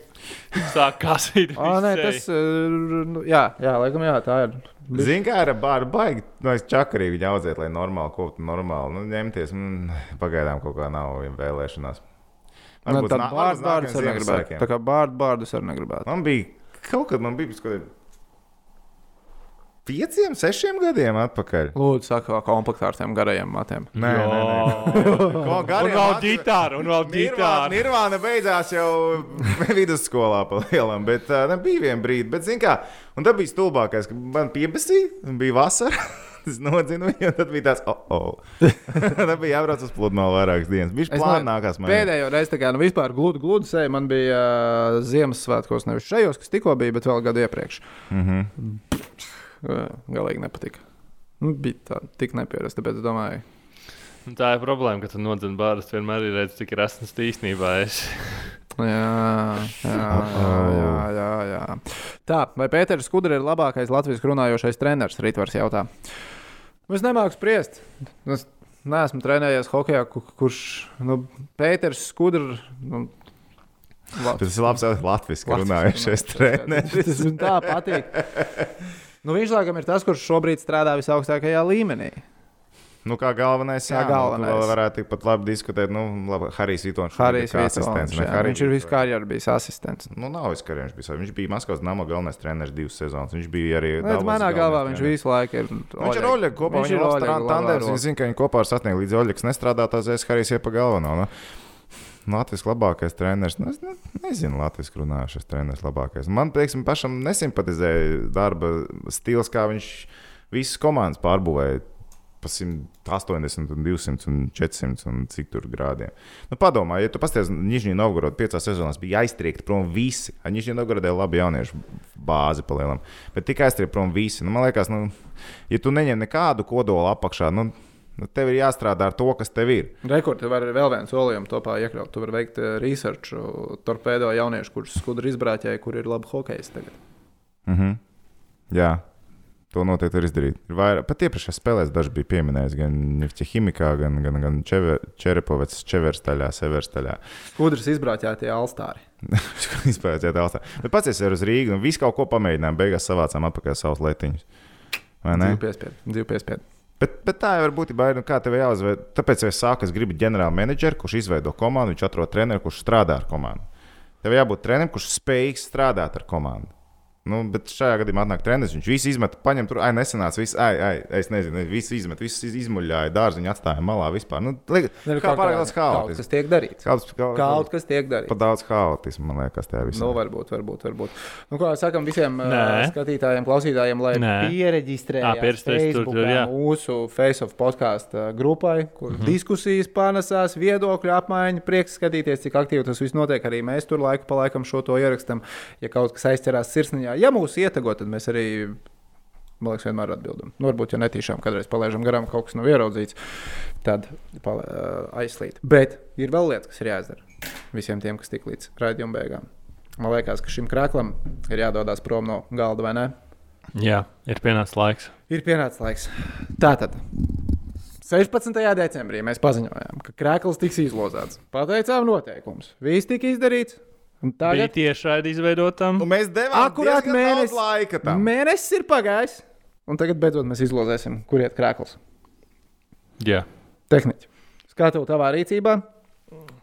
S3: sāk kasīt.
S1: Ah, nē, tas. uh, nu, Jā, jā, laikam, jā, tā ir.
S2: Zini, kā ar bāru baigi. Nu, es čakarīgi viņu audzēt, lai normāli, ko tu normāli nu, ņemties. Mm, pagaidām kaut kā nav vēlēšanās.
S1: Man
S2: varbūt
S1: bārdu
S2: nākamajam
S1: arī negribētu. Tā kā bārdu, bārdu es arī negribētu.
S2: Man bija kaut kad, man bija kaut kādi pieciem, sešiem gadiem atpakaļ.
S1: Lūdzu, saka, komplektā ar tiem garajiem matiem.
S2: Nē, nē, nē. Ko
S3: Un
S2: gariem
S3: vēl ģitāra, un vēl ģitāra.
S2: Nirvāna beidzās jau vidusskolā, pa lielam, bet uh, ne, bija viena brīdi. Bet, zin kā, un tad bija stulbākais, ka man piebasīja, un bija vasara. Es nodzinu viņu, un tad bija tāds, oh, oh. tad bija jābrauc uz pludmali vairākas dienas. Viņš
S1: Es
S2: plānā
S1: ne-
S2: nākās man.
S1: Pēdējo reizi, tā kā nu, vispār gludu, gludu sēju, man bija uh, Ziemassvētkos, nevis šajos, kas tikko bija, bet vēl gadu iepriekš.
S2: Mm -hmm.
S1: Uh, galīgi nepatika. Nu, bija tā, tik nepierasta, tāpēc es domāju,
S3: Un Tā ir problēma, ka tu nodzini bārus. Vienmēr ir redzams, cik esmu īstenībā. Es.
S1: jā, jā, jā, jā, jā. Tā, vai Pēters Skudra ir labākais latviešu runājošais treneris? Rītvars jautā. Nu, Es nemāku spriest. Es neesmu trenējies hokeja, ku- kurš nu, Pēters Skudra. Nu, la-
S2: Tas ir labs latviešu runājušais treneris.
S1: Tas man tā patīk. Nu, viņš laikam ir tas, kurš šobrīd strādā visaugstākajā līmenī.
S2: Nu, kā galvenais,
S1: Kā
S2: jā,
S1: galvenais.
S2: Nu, tu vēl varētu tikpat labi diskutēt. Nu, labi, Harijs Vitons.
S1: Harijs
S2: kā ne,
S1: jā,
S2: Harijs
S1: Viņš ir visu
S2: Vitons.
S1: karjeru bijis asistents.
S2: Nu, nav viss karjeras bijis. Viņš bija Maskavas nama galvenais treneris divas sezonas. Viņš bija arī.
S1: Bet
S2: Davosas
S1: manā
S2: galvenais
S1: galvā viņš
S2: treneris.
S1: visu laiku ir.
S2: Viņš ir Oļegs kopā.
S1: Viņš
S2: Viņš
S1: ir labā
S2: Viņš zina, ka viņi kopā ir sasnieguši līdz Oļegs nestrādā tā zēs, Harijs ir pa galveno. Nu. Latvijas labākais treneris. Nu, es ne, nezinu, Latvijas runājušais treneris labākais. Man, teiksim, pašam nesimpatizēja darba stils, kā viņš visas komandas pārbūvēja. Pa 180, un 200 un 400 un cik tur grādiem. Nu, padomā, ja tu pasties, Nižņī Novgorodā piecās sezonās bija aiztriekti prom visi. Nižņī Novgorodā ir labi jauniešu bāzi palielam, bet tikai aiztriekti prom visi. Nu, man liekas, nu, ja tu neņem nekādu kodolu apakšā, nu, nu, tev ir jāstrādā ar to, kas tev ir.
S1: Rekords var vēl viens solījums topā iekļaut. Tu vari veikt eh, research, torpēdo jauniešu, kurus skudri izbrāķēja, kur ir labi hokejs tagad.
S2: Mhm. Jā. To noteikti var izdarīt. Ir vairāk, pat iepriekšējā spēlē daži bija pieminējis gan Ķīmijā, gan, gan, gan Čerepovets, Čeverstaļā, Severstaļā.
S1: Skudrs izbrāķēja tie alstāri.
S2: Izpētīja tālāk. Bet pats es uz Rīgas, un visu kaut ko pamēģinājām. Beigās savācām atpakaļ savus letiņus. Vai ne?
S1: Divu piespiedu. Divu piespiedu.
S2: Bet, bet tā jau var būt. Nu, kā tev jāuzved? Tāpēc es sāku, es gribu ģenerālu menedžeru, kurš izveido komandu, viņš atrod treneru, kurš strādā ar komandu. Tev jābūt trenerim, kurš spējīgs strādāt ar komandu. Nu, bet šajā gadījumā atnāk treneris. Viņš visu izmet, paņem tur, ai, nesenāca. Visu, ai, ai, es nezinu, visu izmet, visu iz- izmuļāja, dārziņu atstāja malā vispār. Nu, li, kā pārāk daudz
S1: Kaut
S2: haotismu.
S1: kas tiek darīts.
S2: Kaut, kaut,
S1: Kaut kas tiek darīts.
S2: Pat daudz haotismu, man liekas, tajā visā.
S1: Nu, varbūt, varbūt. varbūt. Nu, kā sakām visiem
S3: Nē.
S1: skatītājiem, klausītājiem, lai
S3: Nē. tur,
S1: Facebookā mūsu Face of podkāstu grupai, kur mm -hmm. diskusijas panesās, viedokļu apmaiņa. Prieks skatīties, cik aktīvi tas viss notiek. Arī mēs tur laiku pa laikam šo to ierakstam. Ja kaut kas aizķerās sirsniņā, ja mūs ietago, tad mēs arī Man liekas, vienmēr ir atbildama. Nu, varbūt, ja netīšām kādreiz palaižam garām, kaut kas nav ieraudzīts, tad pal, uh, aizslīt. Bet ir vēl lietas, kas ir jāizdara visiem tiem, kas tik līdz raidījuma beigām. Man liekas, ka šim krāklam ir jādodas prom no galda, vai ne?
S3: Jā, ir pienācis laiks.
S1: Ir pienācis laiks. Tātad. 16. decembrī mēs paziņojām, ka krāklis tiks izlozēts. Pateicām noteikumus. Viss tika izdarīts. Un
S3: Tagad
S1: Tagad
S3: tieši raidījis izveidotam.
S2: Un mēs devām
S1: Akurāt mēnesis.
S2: laika tam.
S1: mēnesis ir pagājis. Un tagad beidzot mēs izlozēsim, kur iet krāklis.
S3: Jā,
S1: Tehniķi. Skatu tavā rīcībā.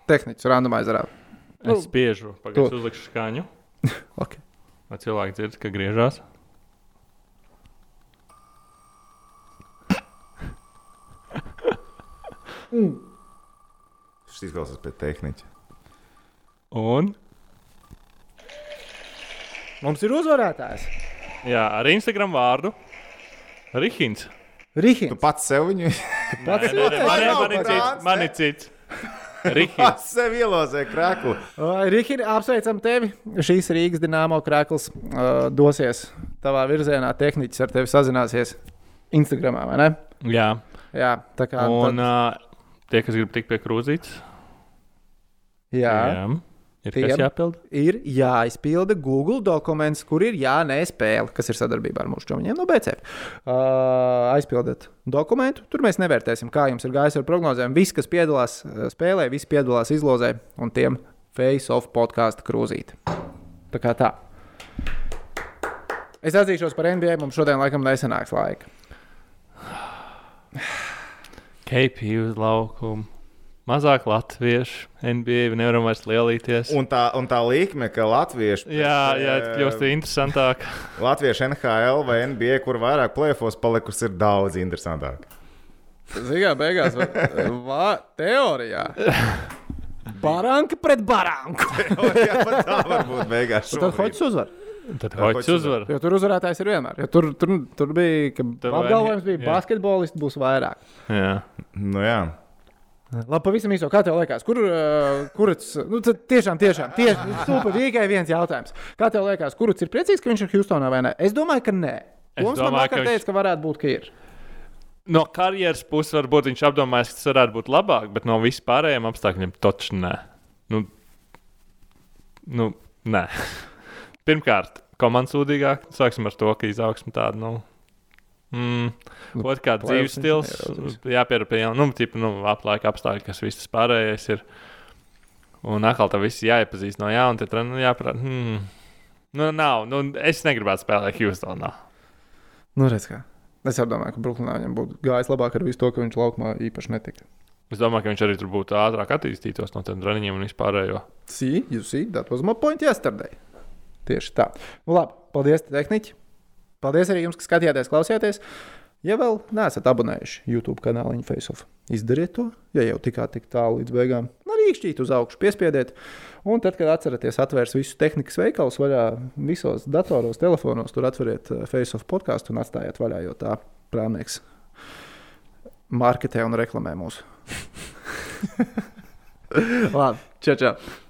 S1: Tehniķis randomizerā. Nu,
S3: es spiežu, pagaidu, uzlikšu skaņu.
S1: Okay.
S3: Vai cilvēki dzird, ka griežās?
S2: Šis izklausās pēc tehniķa.
S3: Un
S1: Mums ir uzvarētājs.
S3: jā, ar Instagram vārdu Rihins.
S2: Tu
S1: Rihins.
S2: pats sev viņu
S1: Pats
S3: Nē, nē, nē, man ir- cits, man ir cits. Rihins.
S2: pats sev ielozē krāklu.
S1: Rihins, apsveicam tevi. Šīs Rīgas dīnāmo krāklis uh, dosies tavā virzienā. Tehniķis ar tevi sazināsies Instagramā, vai ne?
S3: Jā,
S1: Jā, tā kā.
S3: un
S1: tad,
S3: uh, tie, kas grib tikt pie krūzītes,
S1: jā.
S3: jā. Ir
S1: Tiem.
S3: jāpild.
S1: ir jāizpilda Google dokuments, kur ir jā, nē, spēle, kas ir sadarbībā ar mūsu čomiņiem no BCF. Uh, aizpildiet dokumentu, tur mēs nevērtēsim, kā jums ir gājis ar prognozēm. Visi, kas piedalās spēlē, visi piedalās izlozē un tiem face-off podkāstu krūzīt. Tā kā tā. Es atzīšos par NBA, mums šodien laikam nesanāks laika.
S3: KP uz laukumu. Mazāk latviešu, NBA nevaram vairs lielīties.
S2: Un tā, un tā līnija, ka latvieši.
S3: Jā, jā,
S2: eh,
S3: kļūst interesantāk.
S2: Latviešu NHL vai NBA, kur vairāk plēfos palikusi, ir daudz interesantāk.
S1: Zinām, beigās, va, teorijā. Baranka pret baranku.
S2: Jā, tā var būt beigās.
S1: Tad hoģis uzvar.
S3: Tad
S2: hoķis
S3: uzvar.
S1: Jo tur uzvarētājs ir vienmēr. Jo tur, tur, tur bija, ka apgalvojums bija,
S3: jā.
S1: basketbolisti būs vairāk.
S3: Jā.
S2: Nu, jā.
S1: Labi, pavisam īso. Kā tev liekas, kur, uh, kurš, nu, tiešām, tiešām, tieši super, tikai viens jautājums. Kā tev liekas, kurš ir priecīgs, ka viņš ir Houstonā vai nē? Es domāju, ka nē. Mums man vakar
S3: ka viņš-
S1: teica, ka varētu būt, ka ir.
S3: No karjeras puses varbūt viņš apdomājis, ka tas varētu būt labāk, bet no vispārējiem apstākļiem točs nē. Nu, nu, nē. Pirmkārt, komandas sūdīgāk. Sāksim ar to, ka izaugsme tāda. Nu, Mm. Otrkārt, dzīves stils, jaunuma, nu, tipa, nu, aplaika apstākļi, kas viss pārējais ir. Un atkal tā viss jāiepazīst no jauna, tad nu, jāprāt. Hmm. Nu, nav, nu, es negribētu spēlēt Houstonā.
S1: Nu, redz, kā. Es domāju, ka Brooklynā viņam būtu gājis labāk ar visu to, ka viņš laukumā īpaši netika.
S3: Es domāju, ka viņš arī tur būtu ātrāk attīstītos no tiem treniņiem un vispārējo.
S1: See, you see, that was my point yesterday. Tieši tā. Nu, labi, paldies, tehniķi. Paldies arī jums, kas skatījāties, klausījāties. Ja vēl neesat abonējuši YouTube kanālu Faceoff, izdariet to, ja jau tikāt tik tālu līdz beigām. Arī īkšķīt uz augšu, piespiediet. Un tad, kad atceraties, atvērs visus tehnikas veikalus vaļā, visos datoros, telefonos, tur atveriet eh, Faceoff podkāstu un atstājiet vaļā, jo tā prāmnieks marketē un reklamē mūsu. Labi, čau, čau!